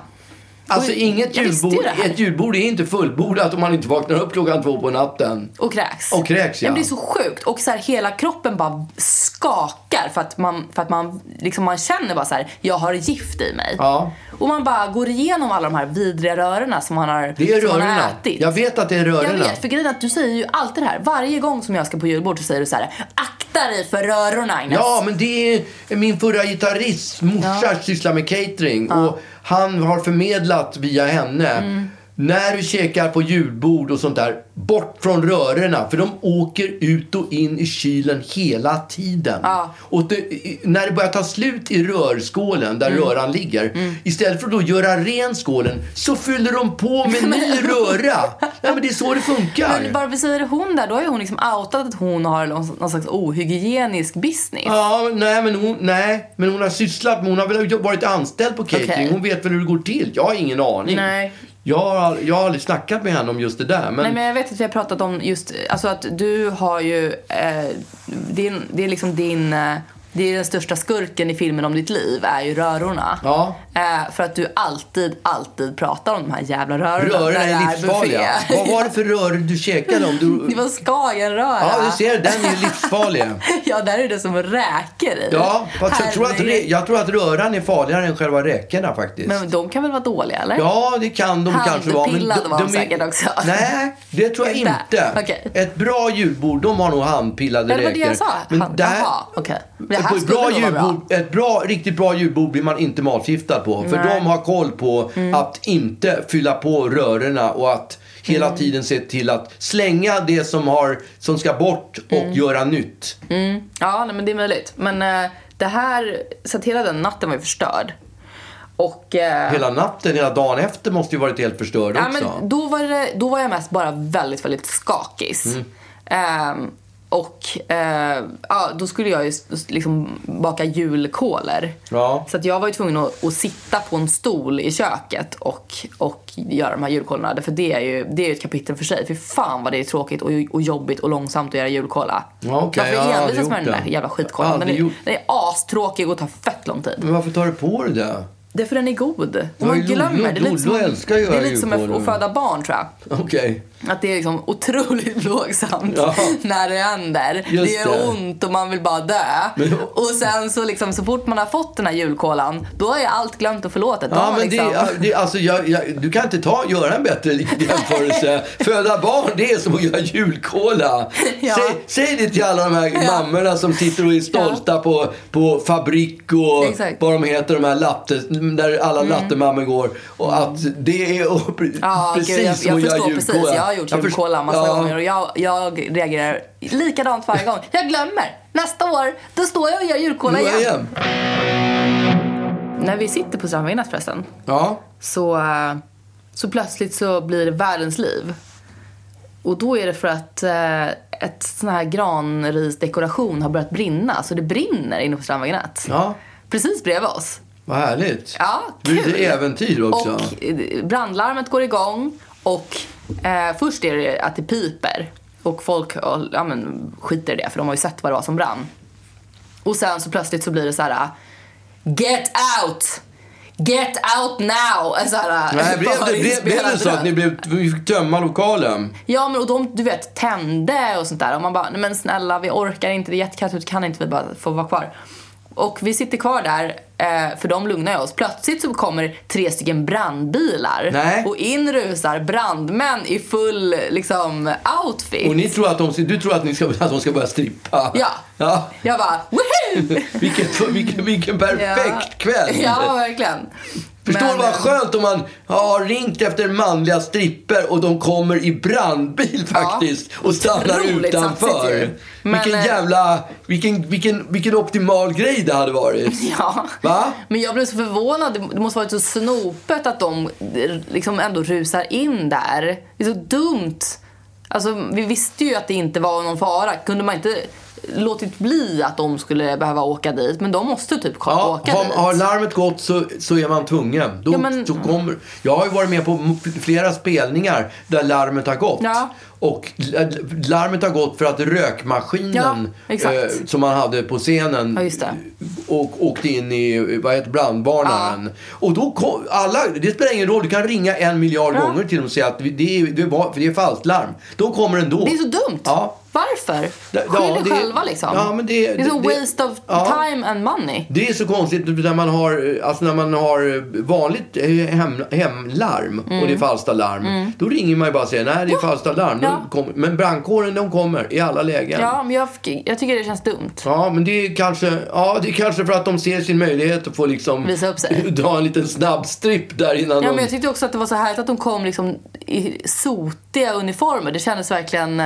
Alltså Och inget jag julbord, ett julbord är inte fullbordat om man inte vaknar upp klockan två på natten. Och kräks. Och kräks, ja. det är så sjukt. Och så här, hela kroppen bara skakar för att man, för att man, liksom, man känner bara så här, jag har gift i mig. Ja. Och man bara går igenom alla de här vidriga rörorna som man har, Det är som man har rörorna. ätit. Jag vet att det är Jag rörorna. vet, för grejen är att du säger ju alltid det här. Varje gång som jag ska på julbord så säger du så här, akta dig för rörorna Agnes. Ja, men det är min förra gitarrists morsa sysslar med catering och han har förmedlat via henne. Mm. När du käkar på julbord och sånt där, bort från rörorna. För de åker ut och in i kylen hela tiden. Ja. Och det, när det börjar ta slut i rörskålen där Mm. röran ligger. Istället för att då göra ren skålen så fyller de på med (laughs) ny röra. Nej, men det är så det funkar. Men bara vi säger hon där, då har ju hon liksom outat att hon har någon, någon slags ohygienisk business. Ja, nej men, hon, nej, men hon har sysslat med, hon har väl varit anställd på catering. Okej. Hon vet väl hur det går till. Jag har ingen aning. Nej. Jag har, jag har aldrig snackat med henne om just det där. Men, Nej men jag vet att vi har pratat om just, alltså att du har ju, eh, din, det är liksom din, eh, det är den största skurken i filmen om ditt liv är ju rörorna. Ja. Eh, för att du alltid, alltid pratar om de här jävla rörorna. rörorna är livsfarliga. Vad var det för röror du käkade om? Du... (laughs) Det var skagenröra. Ja, du ser, den är livsfarlig. (laughs) ja, där är det som räker i. Ja, fast jag tror, att, jag tror att röran är farligare än själva räkorna faktiskt. Men de kan väl vara dåliga eller? Ja, det kan de kanske vara. Handpillade var de är- säkert också. Nej, det tror jag Inte? Okej. Ett bra julbord, de har nog handpillade Ja, det var räkor. det jag sa. Men Han- där, Jaha, okej. Det här ett bra bra. ett bra, riktigt bra julbord blir man inte matförgiftad på. För Nej. Mm. de har koll på att inte fylla på rörorna och att hela Mm. tiden se till att slänga det som, har, som ska bort och Mm. göra nytt. Ja, nej, men det är möjligt. Men eh, det här, så att hela den natten var ju förstörd. Och... Eh, Hela natten, hela dagen efter måste ju varit helt förstörd ja, också. men då, var det, då var jag mest bara väldigt, väldigt skakis. Mm. Och eh, ja, då skulle jag ju liksom baka julkolor. Ja. Så att jag var ju tvungen att, att sitta på en stol i köket och, och göra de här julkolorna. För det är ju det är ett kapitel för sig. För fan vad det är tråkigt och, och jobbigt och långsamt att göra julkola. Ja, okej, Varför envisas med gjort den där det. jävla skitkolan? Den är, gjort- den är astråkig och tar fett lång tid. Men varför tar du på dig det? Det är för den är god. Och Ja, man glömmer. Det är lite som, älskar det är lite som att föda barn tror jag. Okej. Att det är liksom otroligt (laughs) plågsamt Ja. när det händer. Just det gör det. ont och man vill bara dö. Men- Och sen så liksom så fort man har fått den här julkolan, då är allt glömt och förlåtet. Ja, men liksom... det, det, alltså, jag, jag, du kan inte ta, göra en bättre (laughs) jämförelse. Föda barn, det är som att göra julkola. Ja. Säg, säg det till alla de här Ja. mammorna som sitter och är stolta på, på Fabrik och Exakt. vad de heter, de här latte, där alla lattemammor går. Och att det är och, pre- Ja, precis gud, jag, jag göra förstår precis. Jag har gjort Jag julkola massa ja. gånger och jag, jag reagerar likadant varje gång. Jag glömmer. Nästa år, då står jag och gör julkola jag igen. igen. När vi sitter på strandväggen förresten, Ja. så, så plötsligt så blir det världens liv. Och då är det för att eh, ett sån här granrisdekoration har börjat brinna. Så det brinner inne på Strandvägen 1. ja, Precis bredvid oss. Vad härligt. Ja, Det blir kul. lite äventyr också. Och eh, brandlarmet går igång och eh, först är det att det piper. Och folk ja, men, skiter i det för de har ju sett vad det var som brann. Och sen så plötsligt så blir det så här Get out! Get out now! En Så här, Nej, (laughs) blev det, blev, blev det så att ni blev, vi fick tömma lokalen? Ja, men och de, du vet, tände och sånt där. Och man bara, nej men snälla, vi orkar inte, det är jättekallt ute, kan inte vi bara få vara kvar? Och vi sitter kvar där, eh, för de lugnar ju oss. Plötsligt så kommer tre stycken brandbilar. Nej. Och in rusar brandmän i full, liksom, outfit. Och ni tror att de, du tror att, ni ska, (laughs) att de ska börja strippa? Ja. ja. Jag bara, woohoo! (laughs) Vilken, vilken, vilken perfekt kväll! Ja, verkligen. Förstår du vad skönt om man har ringt efter manliga stripper och de kommer i brandbil faktiskt och stannar utanför. Men, vilken eh, jävla, vilken, vilken, vilken optimal grej det hade varit. (laughs) Ja. Va? Men jag blev så förvånad. Det- Det måste varit så snopet att de eh, liksom ändå rusar in där. Det är så dumt. Alltså, vi visste ju att det inte var någon fara. Kunde man inte låtit bli att de skulle behöva åka dit? Men de måste typ Ja, åka har, dit. har larmet gått så, så är man tvungen. Då, Ja, men- så kommer, jag har ju varit med på flera spelningar där larmet har gått. Ja. Och larmet har gått för att rökmaskinen Ja, eh, som man hade på scenen Ja, och åkte in i vad heter, brandvarnaren. Och då kom, alla, det spelar ingen roll, du kan ringa en miljard Ja. gånger till dem och säga att det är, det var, för det är falskt larm. De kommer ändå. Det är så dumt. Ja. Varför? Det- Skyll ja, det- själva liksom. ja, men det- är så det- waste of ja. time and money. Det är så konstigt när man har, alltså när man har vanligt eh, hem, hemlarm och det är falska larm. Då ringer man ju bara och säger nej det är falska larm. Mm. Ja. Men brandkåren de kommer i alla lägen. Ja, men jag, jag tycker det känns dumt. Ja, men det är kanske, ja, det är kanske för att de ser sin möjlighet att få liksom Visa upp sig. (laughs) dra en liten snabb stripp där innan Ja, de... men jag tyckte också att det var så härligt att de kom liksom i sotiga uniformer. Det kändes verkligen...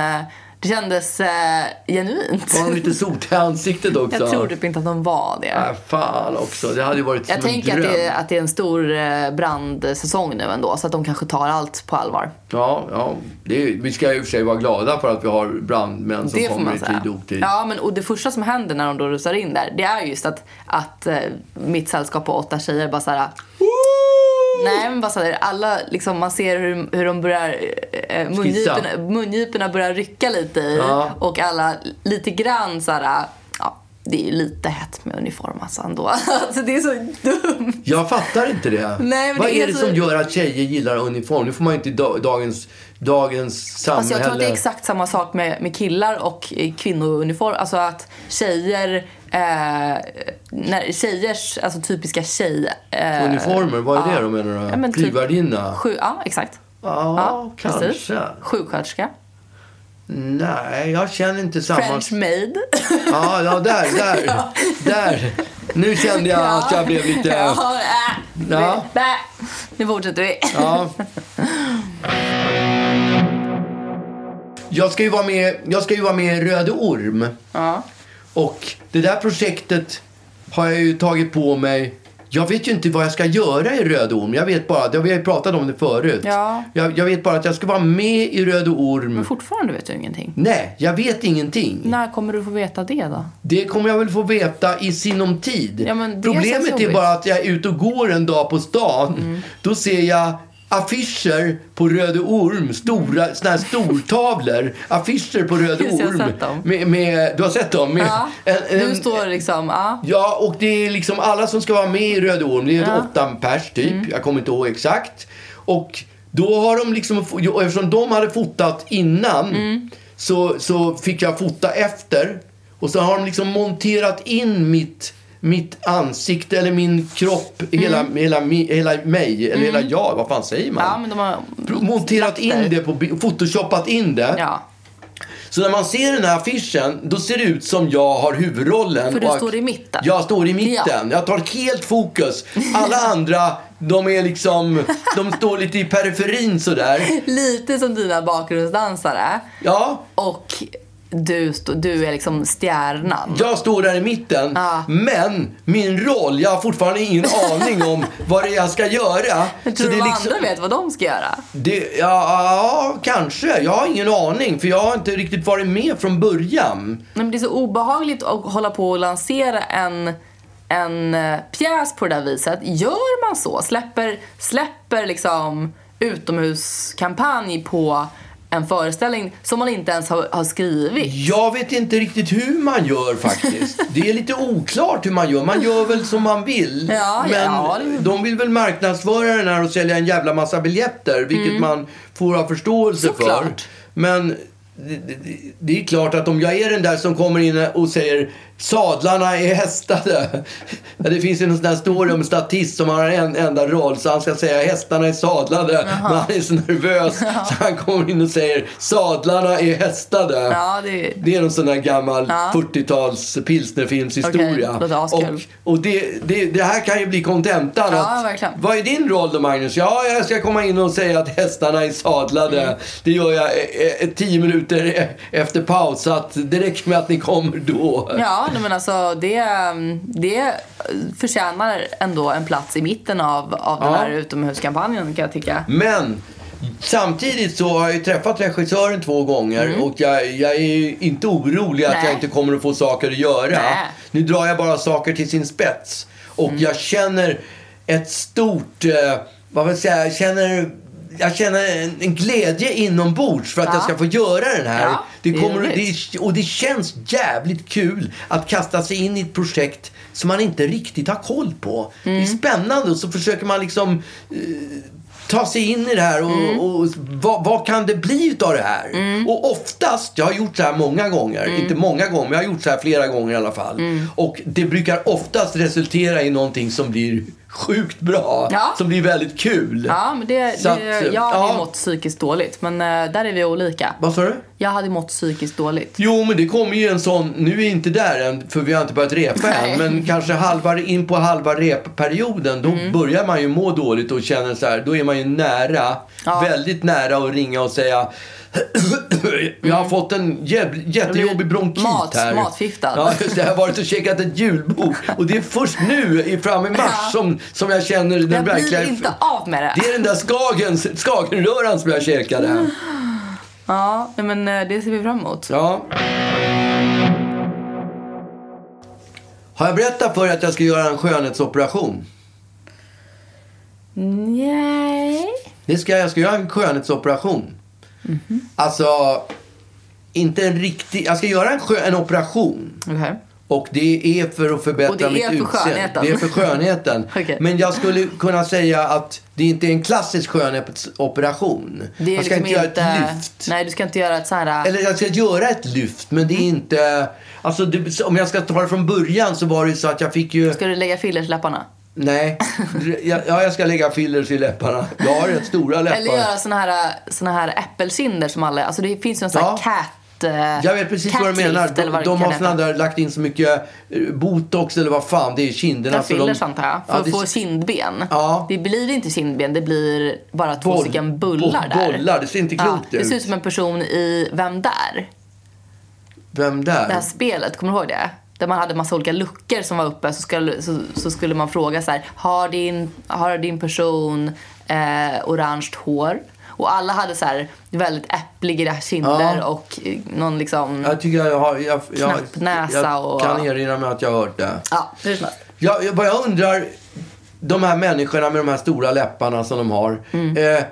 Det kändes eh, genuint. Har de lite sot i ansiktet också? Jag tror typ inte att de var det. Nej, fan också. Det hade ju varit Jag som en tänker att dröm. det, är, att det är en stor eh, brandsäsong nu ändå. Så att de kanske tar allt på allvar. Ja, ja. Det är, vi ska i och för sig vara glada för att vi har brandmän som Det kommer i tid och otid. Ja, men och det första som händer när de då rusar in där, det är just att, att eh, mitt sällskap på åtta tjejer bara såhär... Nej, men bara såhär, alla liksom, man ser hur, hur de börjar, eh, mungiporna, mungiporna börjar rycka lite i. Ja. Och alla lite grann såhär, ja, det är ju lite hett med uniform alltså ändå. (laughs) alltså det är så dumt. Jag fattar inte det. Nej, men Vad det är är det så- som gör att tjejer gillar uniform? Nu får man ju inte i dagens, dagens samhälle... Alltså jag tror att det är exakt samma sak med, med killar och eh, kvinnouniform. Alltså att tjejer, eh, när tjejers, alltså typiska tjej... Eh, Uniformer, vad är det ja. då menar du? Ja, men typ- Flygvärdinna? Sju, ja, exakt. Ja, kanske. precis. Sjuksköterska. Nej, jag känner inte samma... French maid. Ja, ja, där, där, (laughs) där. Nu kände jag att jag blev lite... Ja, äh, Ja. Nu fortsätter vi. Ja. Jag ska ju vara med, jag ska ju vara med i Röde Orm. Ja. Och det där projektet har jag ju tagit på mig Jag vet ju inte vad jag ska göra i Röde Orm. Jag vet bara, vi har ju pratat om det förut. Ja. Jag, jag vet bara att jag ska vara med i Röde Orm. Men fortfarande vet du ingenting. Nej, jag vet ingenting. När kommer du få veta det då? Det kommer jag väl få veta i sinom tid. Ja, Problemet är. Mm. bara att jag är ute och går en dag på stan. Då ser jag affischer på Röde Orm, stora, såna här stortavlor. Affischer på Röde (laughs) Just Orm. sett dem. Med, med, du har sett dem? Med Ja, en- en- står liksom, ja. Ja, och det är liksom alla som ska vara med i Röde Orm. Det är Ja. Mm. åtta pers typ. Jag kommer inte ihåg exakt. Och då har de liksom, eftersom de hade fotat innan Mm. så, så fick jag fota efter. Och så har de liksom monterat in mitt, mitt ansikte eller min kropp, hela, hela, mi- hela mig, eller hela jag, vad fan säger man? Mm. Ja, men de har monterat in det på, photoshoppat in det. Ja, Så när man ser den här affischen, då ser det ut som jag har huvudrollen. För du står i mitten. Jag står i mitten. Jag tar helt fokus. Alla (laughs) andra, de är liksom, de står lite i periferin sådär. lite som dina bakgrundsdansare. Ja, Och du, du är liksom stjärnan. jag står där i mitten. Ja. Men min roll, jag har fortfarande ingen (laughs) aning om vad det är jag ska göra. Jag tror det de liksom- andra vet vad de ska göra. Det, ja, ja, kanske. Jag har ingen aning. För jag har inte riktigt varit med från början. Men det är så obehagligt att hålla på och lansera en, en eh, pjäs på det där viset. Gör man så? Släpper, släpper liksom utomhuskampanj på en föreställning som man inte ens har, har skrivit? Jag vet inte riktigt hur man gör faktiskt. (laughs) Det är lite oklart hur man gör. Man gör väl som man vill. Ja, men ja, det- de vill väl marknadsföra den här och sälja en jävla massa biljetter. Vilket man får ha förståelse för. Mm. Såklart. Men det, det, det är klart att om jag är den där som kommer in och säger sadlarna är hästade. Ja, Det finns ju en sån där story om en statist som har en enda roll så han ska säga hästarna är sadlade. Men han är så nervös så han kommer in och säger sadlarna är hästade. Ja, det, Det är någon sån där gammal Ja. 40-tals pilsnerfilmshistoria. Askul. och och det, det, det här kan ju bli kontentan. Ja, verkligen. Vad är din roll då Magnus? Ja, jag ska komma in och säga att hästarna är sadlade. Mm. Det gör jag eh, eh, tio minuter e- efter paus. Så att det räcker med att ni kommer då. ja nej, men alltså det, det förtjänar ändå en plats i mitten av, av den Ja. här utomhuskampanjen kan jag tycka. Men samtidigt så har jag ju träffat regissören två gånger och jag, jag är inte orolig att Mm. Nej. jag inte kommer att få saker att göra. Nej. Mm. Nu drar jag bara saker till sin spets. Och jag känner ett stort, eh, vad vill jag säga, jag känner jag känner en, en glädje inombords för att Ja. jag ska få göra den här. Ja, det det kommer, det, och det känns jävligt kul att kasta sig in i ett projekt som man inte riktigt har koll på. Det Mm. är spännande och så försöker man liksom eh, ta sig in i det här och, Mm. och vad, vad kan det bli utav det här? Och oftast, jag har gjort så här många gånger, Mm. inte många gånger, men jag har gjort så här flera gånger i alla fall. Och det brukar oftast resultera i någonting som blir sjukt bra, Ja. som blir väldigt kul. Ja, men det, det, att, jag hade ja. mått psykiskt dåligt, men eh, där är vi olika. Vad sa du? Jag hade mått psykiskt dåligt. Jo, men det kommer ju en sån, nu är vi inte där än för vi har inte börjat repa Nej. än, men kanske halva, in på halva repperioden då Mm. börjar man ju må dåligt och känner så här, då är man ju nära, Ja. väldigt nära att ringa och säga jag har fått en jä- jättejobbig bronkit. Mat- här. matförgiftad. Ja, just det. Jag har varit och käkat ett julbord. Och det är först nu, fram i mars, Ja. som, som jag känner den Jag verkliga... inte av med det. Det är den där skagen, skagenröran som jag käkade. Ja, men eh, det ser vi fram emot. Ja. Har jag berättat för dig att jag ska göra en skönhetsoperation? Nej. Det ska jag. Jag ska göra en skönhetsoperation. Alltså, inte en riktig... Jag ska göra en, en operation. Okej. Och det är för att förbättra mitt utseende. skönheten. Det är för skönheten. (laughs) Okej. Men jag skulle kunna säga att det inte är en klassisk skönhetsoperation. Det är jag ska liksom inte göra ett lyft. Nej, du ska inte göra ett så här... Eller jag ska göra ett lyft, men det är Mm. inte... Alltså, det, om jag ska ta det från början så var det så att jag fick ju... Ska du lägga fillers läpparna? Nej, ja, jag ska lägga fillers i läpparna. Jag har rätt stora läppar. Eller göra såna här, såna här äppelkinder som alla... Alltså det finns ju en sån Ja. cat... eh, Jag vet precis vad du menar. De, de har såna där lagt in så mycket eh, botox eller vad fan det är i kinderna. Ja, så fillers de, antar jag. För Ja, att det- få kindben. Ja. Det blir inte kindben, det blir bara två Boll- stycken bullar bo- där. bollar, det ser inte klokt Det ser ut. ut som en person i Vem där? Vem där? Det här spelet, kommer du ihåg det? Där man hade massa olika luckor som var uppe så skulle, så, så skulle man fråga så här, har din, har din person eh, orange hår? Och alla hade så här väldigt äppliga kinder Ja. och eh, någon liksom... Jag tycker jag har... Jag, jag, Knapp näsa jag och- kan erinra mig att jag har hört det. Ja, hur som jag, vad jag undrar, de här människorna med de här stora läpparna som de har. Mm. Eh,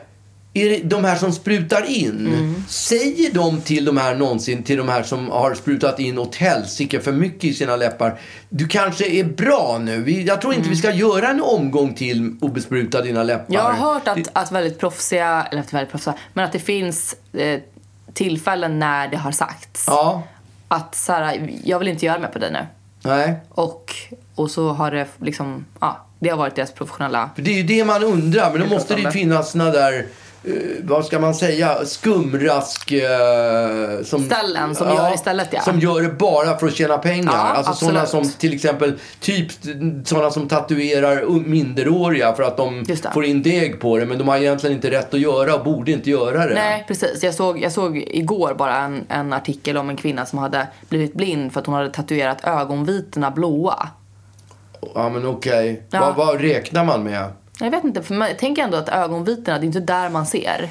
är de här som sprutar in, Mm. säger de till de här någonsin, till de här som har sprutat in åt helsike för mycket i sina läppar. Du kanske är bra nu. Jag tror inte vi ska göra en omgång till och bespruta dina läppar. Mm. Jag har hört att, att väldigt proffsiga, eller att väldigt proffsiga, men att det finns eh, tillfällen när det har sagts. Ja, Att så här, jag vill inte göra mer på dig nu. nej. Och, och så har det liksom, ja, det har varit deras professionella... För det är ju det man undrar. Men då måste det ju finnas såna där, eh, vad ska man säga, skumrask... eh, som, Ställen som gör istället, ja. Som gör det bara för att tjäna pengar. Ja, alltså sådana som till exempel, typ sådana som tatuerar minderåriga för att de får in deg på det. Men de har egentligen inte rätt att göra och borde inte göra det. Nej, precis. Jag såg, jag såg igår bara en, en artikel om en kvinna som hade blivit blind för att hon hade tatuerat ögonvitorna blåa. Ja men okej. Ja. Vad, vad räknar man med? Jag vet inte, för man, jag tänker ändå att ögonvitorna, det är inte där man ser.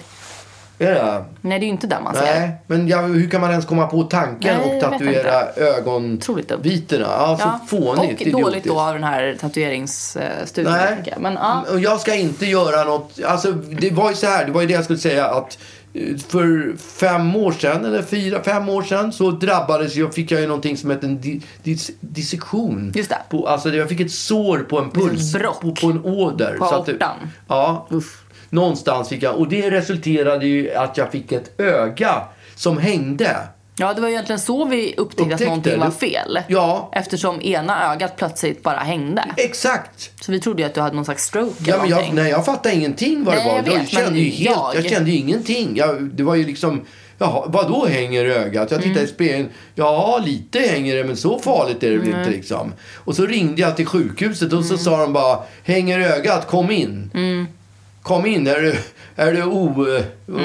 Är det? Nej, det är ju inte där man ser. Nej, men ja, hur kan man ens komma på tanken Nej, och tatuera ögonvitorna? Ja, så fånigt. Och dåligt då av den här tatueringsstudien. Nej, jag. Men, ja. jag ska inte göra något. Alltså, det var ju så här, det var ju det jag skulle säga att för fem år sedan, eller fyra, fem år sedan så drabbades jag, fick jag ju någonting som hette en di, dis, dissektion. Just det. På, alltså jag fick ett sår på en puls, brock. på, på en åder. På att det-. Ja, Uff. någonstans fick jag. Och det resulterade ju att jag fick ett öga som hängde. Ja, det var egentligen så vi upptäckte, Upptäckte, att någonting var eller? fel. Ja. Eftersom ena ögat plötsligt bara hängde. Exakt. Så vi trodde ju att du hade någon slags stroke Ja, eller men jag, nej, jag fattade ingenting vad det Nej, var. jag jag, vet, kände men ju helt, jag... jag- kände ju ingenting. Jag, det var ju liksom... Jaha, vad då hänger ögat? Jag tittade Mm. i spegeln. Ja, lite hänger det, men så farligt är det väl inte liksom. Och så ringde jag till sjukhuset och så Mm. sa de bara, hänger ögat, kom in. Kom in, är du, är du o...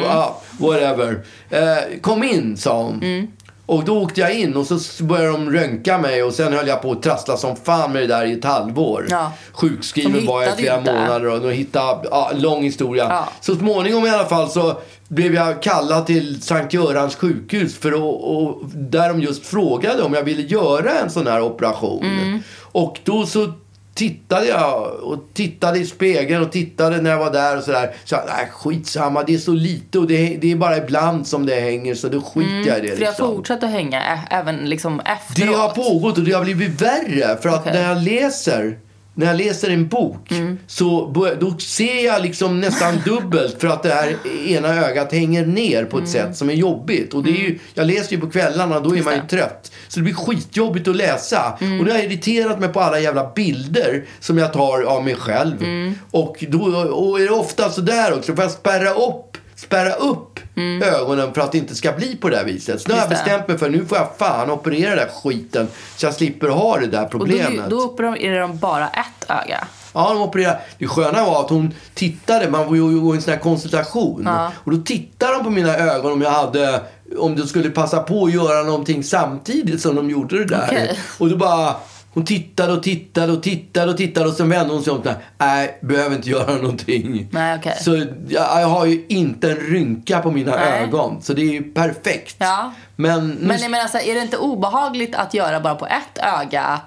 Ah, whatever. Eh, kom in, sa hon. Mm. Och då åkte jag in och så började de röntga mig och sen höll jag på att trassla som fan med det där i ett halvår. Ja. Sjukskriven var jag i flera inte. månader och de hittade, ja, lång historia. Ja. Så småningom i alla fall så blev jag kallad till Sankt Görans sjukhus för att, och, där de just frågade om jag ville göra en sån här operation. Mm. Och då så tittade jag och tittade i spegeln och tittade när jag var där och sådär. Så jag, nej skitsamma, det är så lite och det, det är bara ibland som det hänger så då skiter jag i det. För jag Liksom. fortsatte att hänga ä- även liksom Det efteråt. har pågått och det har blivit värre. För att Okej. när jag läser när jag läser en bok Mm. så då ser jag liksom nästan (laughs) dubbelt för att det här ena ögat hänger ner på ett sätt som är jobbigt. Och det är ju, jag läser ju på kvällarna då är man ju Mm. det. trött. Så det blir skitjobbigt att läsa. Mm. Och nu har jag irriterat mig på alla jävla bilder som jag tar av mig själv. Mm. Och då och är det ofta så där också. Får jag spärra upp, spärra upp ögonen för att det inte ska bli på det här viset. Så nu har jag Mm. Det. bestämt mig för nu får jag fan operera den där skiten så jag slipper ha det där Och då, problemet. då opererar de bara ett öga. Ja, de opererade. Det sköna var att hon tittade, man var ju i en sån här konsultation. Ja. Och då tittade de på mina ögon om jag hade, om de skulle passa på att göra någonting samtidigt som de gjorde det där. Okej. Och då bara, hon tittade och tittade och tittade och tittade och sen vände hon sig om och nej, behöver inte göra någonting. Nej, okej. Så jag, jag har ju inte en rynka på mina Nej. ögon. Så det är ju perfekt. Ja. Men, nu Men jag menar, så här, är det inte obehagligt att göra bara på ett öga?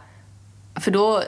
För då,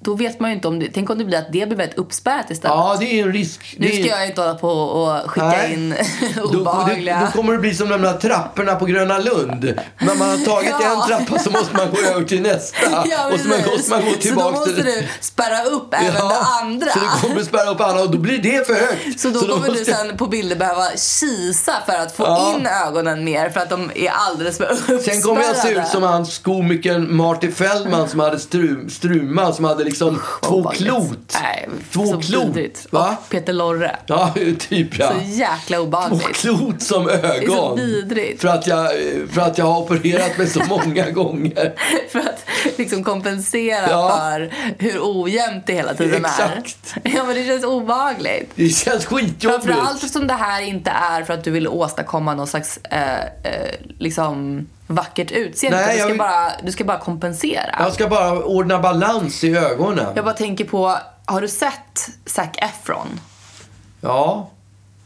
då vet man ju inte om det... Tänk om det blir att det blir väldigt uppspärrat istället. Ja, det är en risk. nu det är, ska jag inte hålla på och skicka Nej. in (laughs) Då, obehagliga... då, då kommer det bli som de där trapporna på Gröna Lund. När man har tagit (laughs) Ja. en trappa så måste man gå över till nästa. (laughs) Ja, och så man, måste man gå Så tillbaka då måste till du spärra upp även det andra. Så det kommer spärra upp andra och då blir det för högt. Så då kommer måste- du sen på bilder behöva kisa för att få Ja. in ögonen mer för att de är alldeles för uppspärrade. Sen kommer jag se ut som hans komikern Marty Feldman som hade stru, struma, som hade liksom två Obehagligt. klot. Nej, två så klot. Va? Och Peter Lorre. Ja, typ ja. Så jäkla Två obehagligt. klot som ögon. så vidrigt. För att, jag, för att jag har opererat mig så många (laughs) gånger. för att liksom kompensera Ja. för hur ojämnt det hela tiden Exakt. är. Ja, men det känns obehagligt. Det känns skitjobbigt. Framförallt som det här inte är för att du vill åstadkomma någon slags eh, eh, liksom vackert utseende. Nej, du, ska vill- bara, du ska bara kompensera. Jag ska bara ordna balans i ögonen. Jag bara tänker på, har du sett Zac Efron? Ja.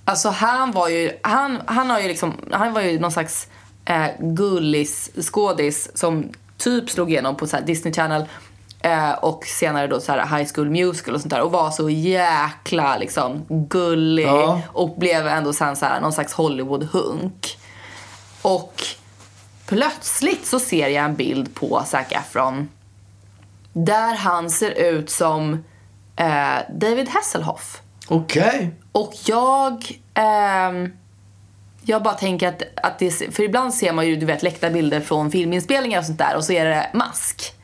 Alltså han var ju, han, han har ju liksom, han var ju någon slags eh, gullis skådis som typ slog igenom på så Disney Channel eh, och senare då så här High School Musical och sånt där och var så jäkla liksom gullig Ja. och blev ändå sen så här någon slags Hollywood-hunk. Och plötsligt så ser jag en bild på Zac Efron där han ser ut som eh, David Hasselhoff. Okej. Och jag... ehm, jag bara tänker att, att det, för ibland ser man ju du vet läckta bilder från filminspelningar och sånt där och så är det mask.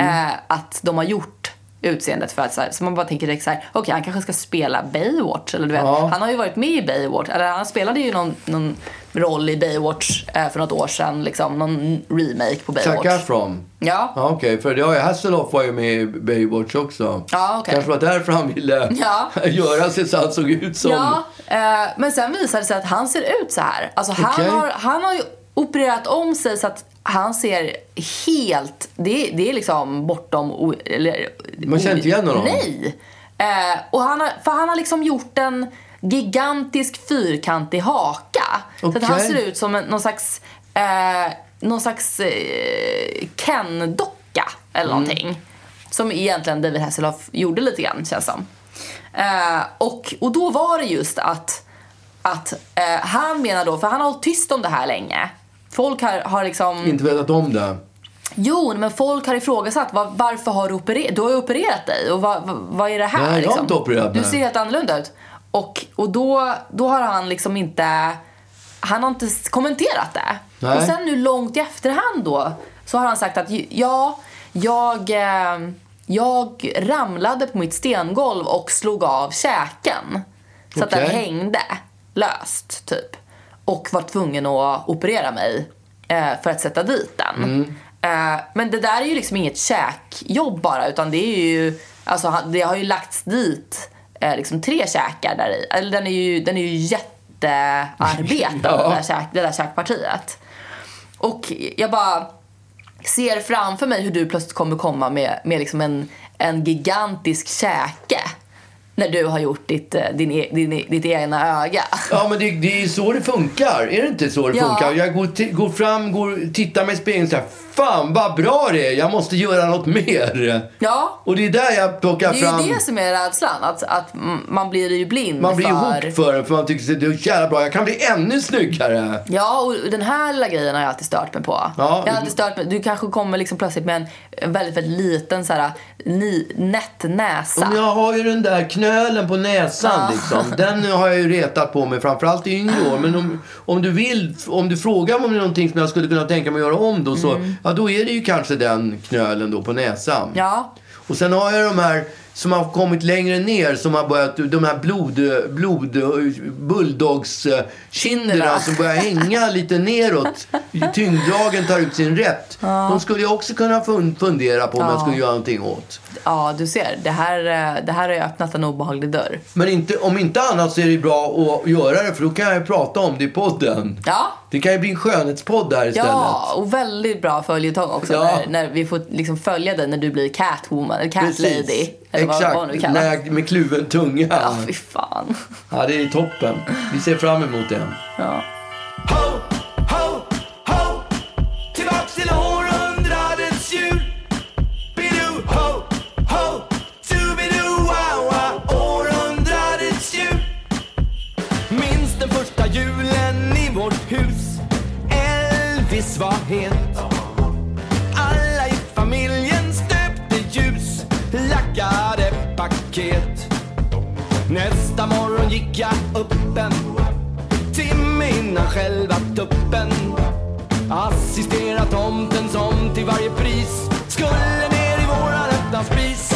Eh, att de har gjort utseendet för att så, här, så man bara tänker direkt så här, okej han kanske ska spela Baywatch eller du vet. Ja. Han har ju varit med i Baywatch, eller han spelade ju någon, någon roll i Baywatch eh, för något år sedan, liksom någon remake på Baywatch. Zac Efron. Ja. Ja, Okej, för har ju Hasselhoff var ju med i Baywatch också. Ja, okej. Kanske var därför han ville (laughs) Ja. (laughs) göra sig så han såg ut som... Ja, eh, men sen visade det sig att han ser ut så här. Alltså han, Okej. har, han har ju opererat om sig så att han ser helt... Det, det är liksom bortom... O, eller, Man känner inte igen honom? Nej! Eh, och han har, för han har liksom gjort en gigantisk fyrkantig haka. Så att han ser ut som en, någon slags, eh, någon slags eh, Ken-docka eller Mm. någonting. Som egentligen David Hasselhoff gjorde lite grann, känns som. Eh, och, och då var det just att, att eh, han menar då, för han har hållit tyst om det här länge. Folk har, har liksom... Inte vetat om det. Jo, men folk har ifrågasatt var, varför har du opererat? Du har ju opererat dig och vad, vad, är det här? Nej, jag har liksom? inte opererat Du mig. ser helt annorlunda ut. Och, och då, då har han liksom inte... Han har inte kommenterat det. Nej. Och sen nu långt i efterhand då så har han sagt att ja, jag, eh, jag ramlade på mitt stengolv och slog av käken. Så att den hängde löst, typ. Och var tvungen att operera mig eh, för att sätta dit den. Mm. Eh, men det där är ju liksom inget käkjobb bara, utan det är ju... Alltså, det har ju lagts dit eh, liksom tre käkar där i. Eller den är ju, den är ju jättearbetad, (laughs) Ja. det, där käk, det där käkpartiet. Och jag bara ser framför mig hur du plötsligt kommer komma med, med liksom en, en gigantisk käke. När du har gjort ditt, eh, din, e- din, ditt egna öga. Ja, men det, det är så det funkar. Är det inte så det Ja. funkar? Jag går, går fram, går, tittar mig i spegeln och säger Fan vad bra det är, jag måste göra något mer. Ja. Och det är där jag plockar Det är fram... ju det som är rädslan. Att, att mm, man blir ju blind Man blir ju för... hooked för det, för man tycker att det är jävla bra. Jag kan bli ännu snyggare. Ja, och den här lilla grejen har jag alltid stört mig på. Ja. Jag har alltid stört mig. Du kanske kommer liksom plötsligt med en väldigt, väldigt liten så här, ni, nätt näsa. Jag har ju den där knölen på näsan Ja. liksom. Den har jag ju retat på mig, framförallt i yngre år. Men om, om du vill, om du frågar mig om det är någonting som jag skulle kunna tänka mig att göra om då, så, ja då är det ju kanske den knölen då på näsan. Ja. Och sen har jag de här som har kommit längre ner som har börjat, de här blod, blod bulldogskinderna Kinderna. som börjar hänga lite neråt. (laughs) Tyngdlagen tar ut sin rätt. De skulle jag också kunna fun- fundera på om jag Ja. skulle göra någonting åt. ja, du ser. Det här, eh, det här har öppnat en obehaglig dörr. Men inte, om inte annat så är det bra att göra det för då kan jag prata om det i podden. Ja. Det kan ju bli en skönhetspodd där istället. Ja, och väldigt bra följetong också. Ja. När, när vi får liksom följa dig när du blir catwoman, eller cat Precis. lady. Eller vad, vad Exakt, när jag, med kluven tunga. Ja, Ja. fy fan. det är toppen. Vi ser fram emot det. Ja. Svaghet. Alla i familjen stöpte ljus Lackade paket. Nästa morgon gick jag upp en timme innan själva tuppen. Assistera tomten som till varje pris skulle ner i våran öppna spis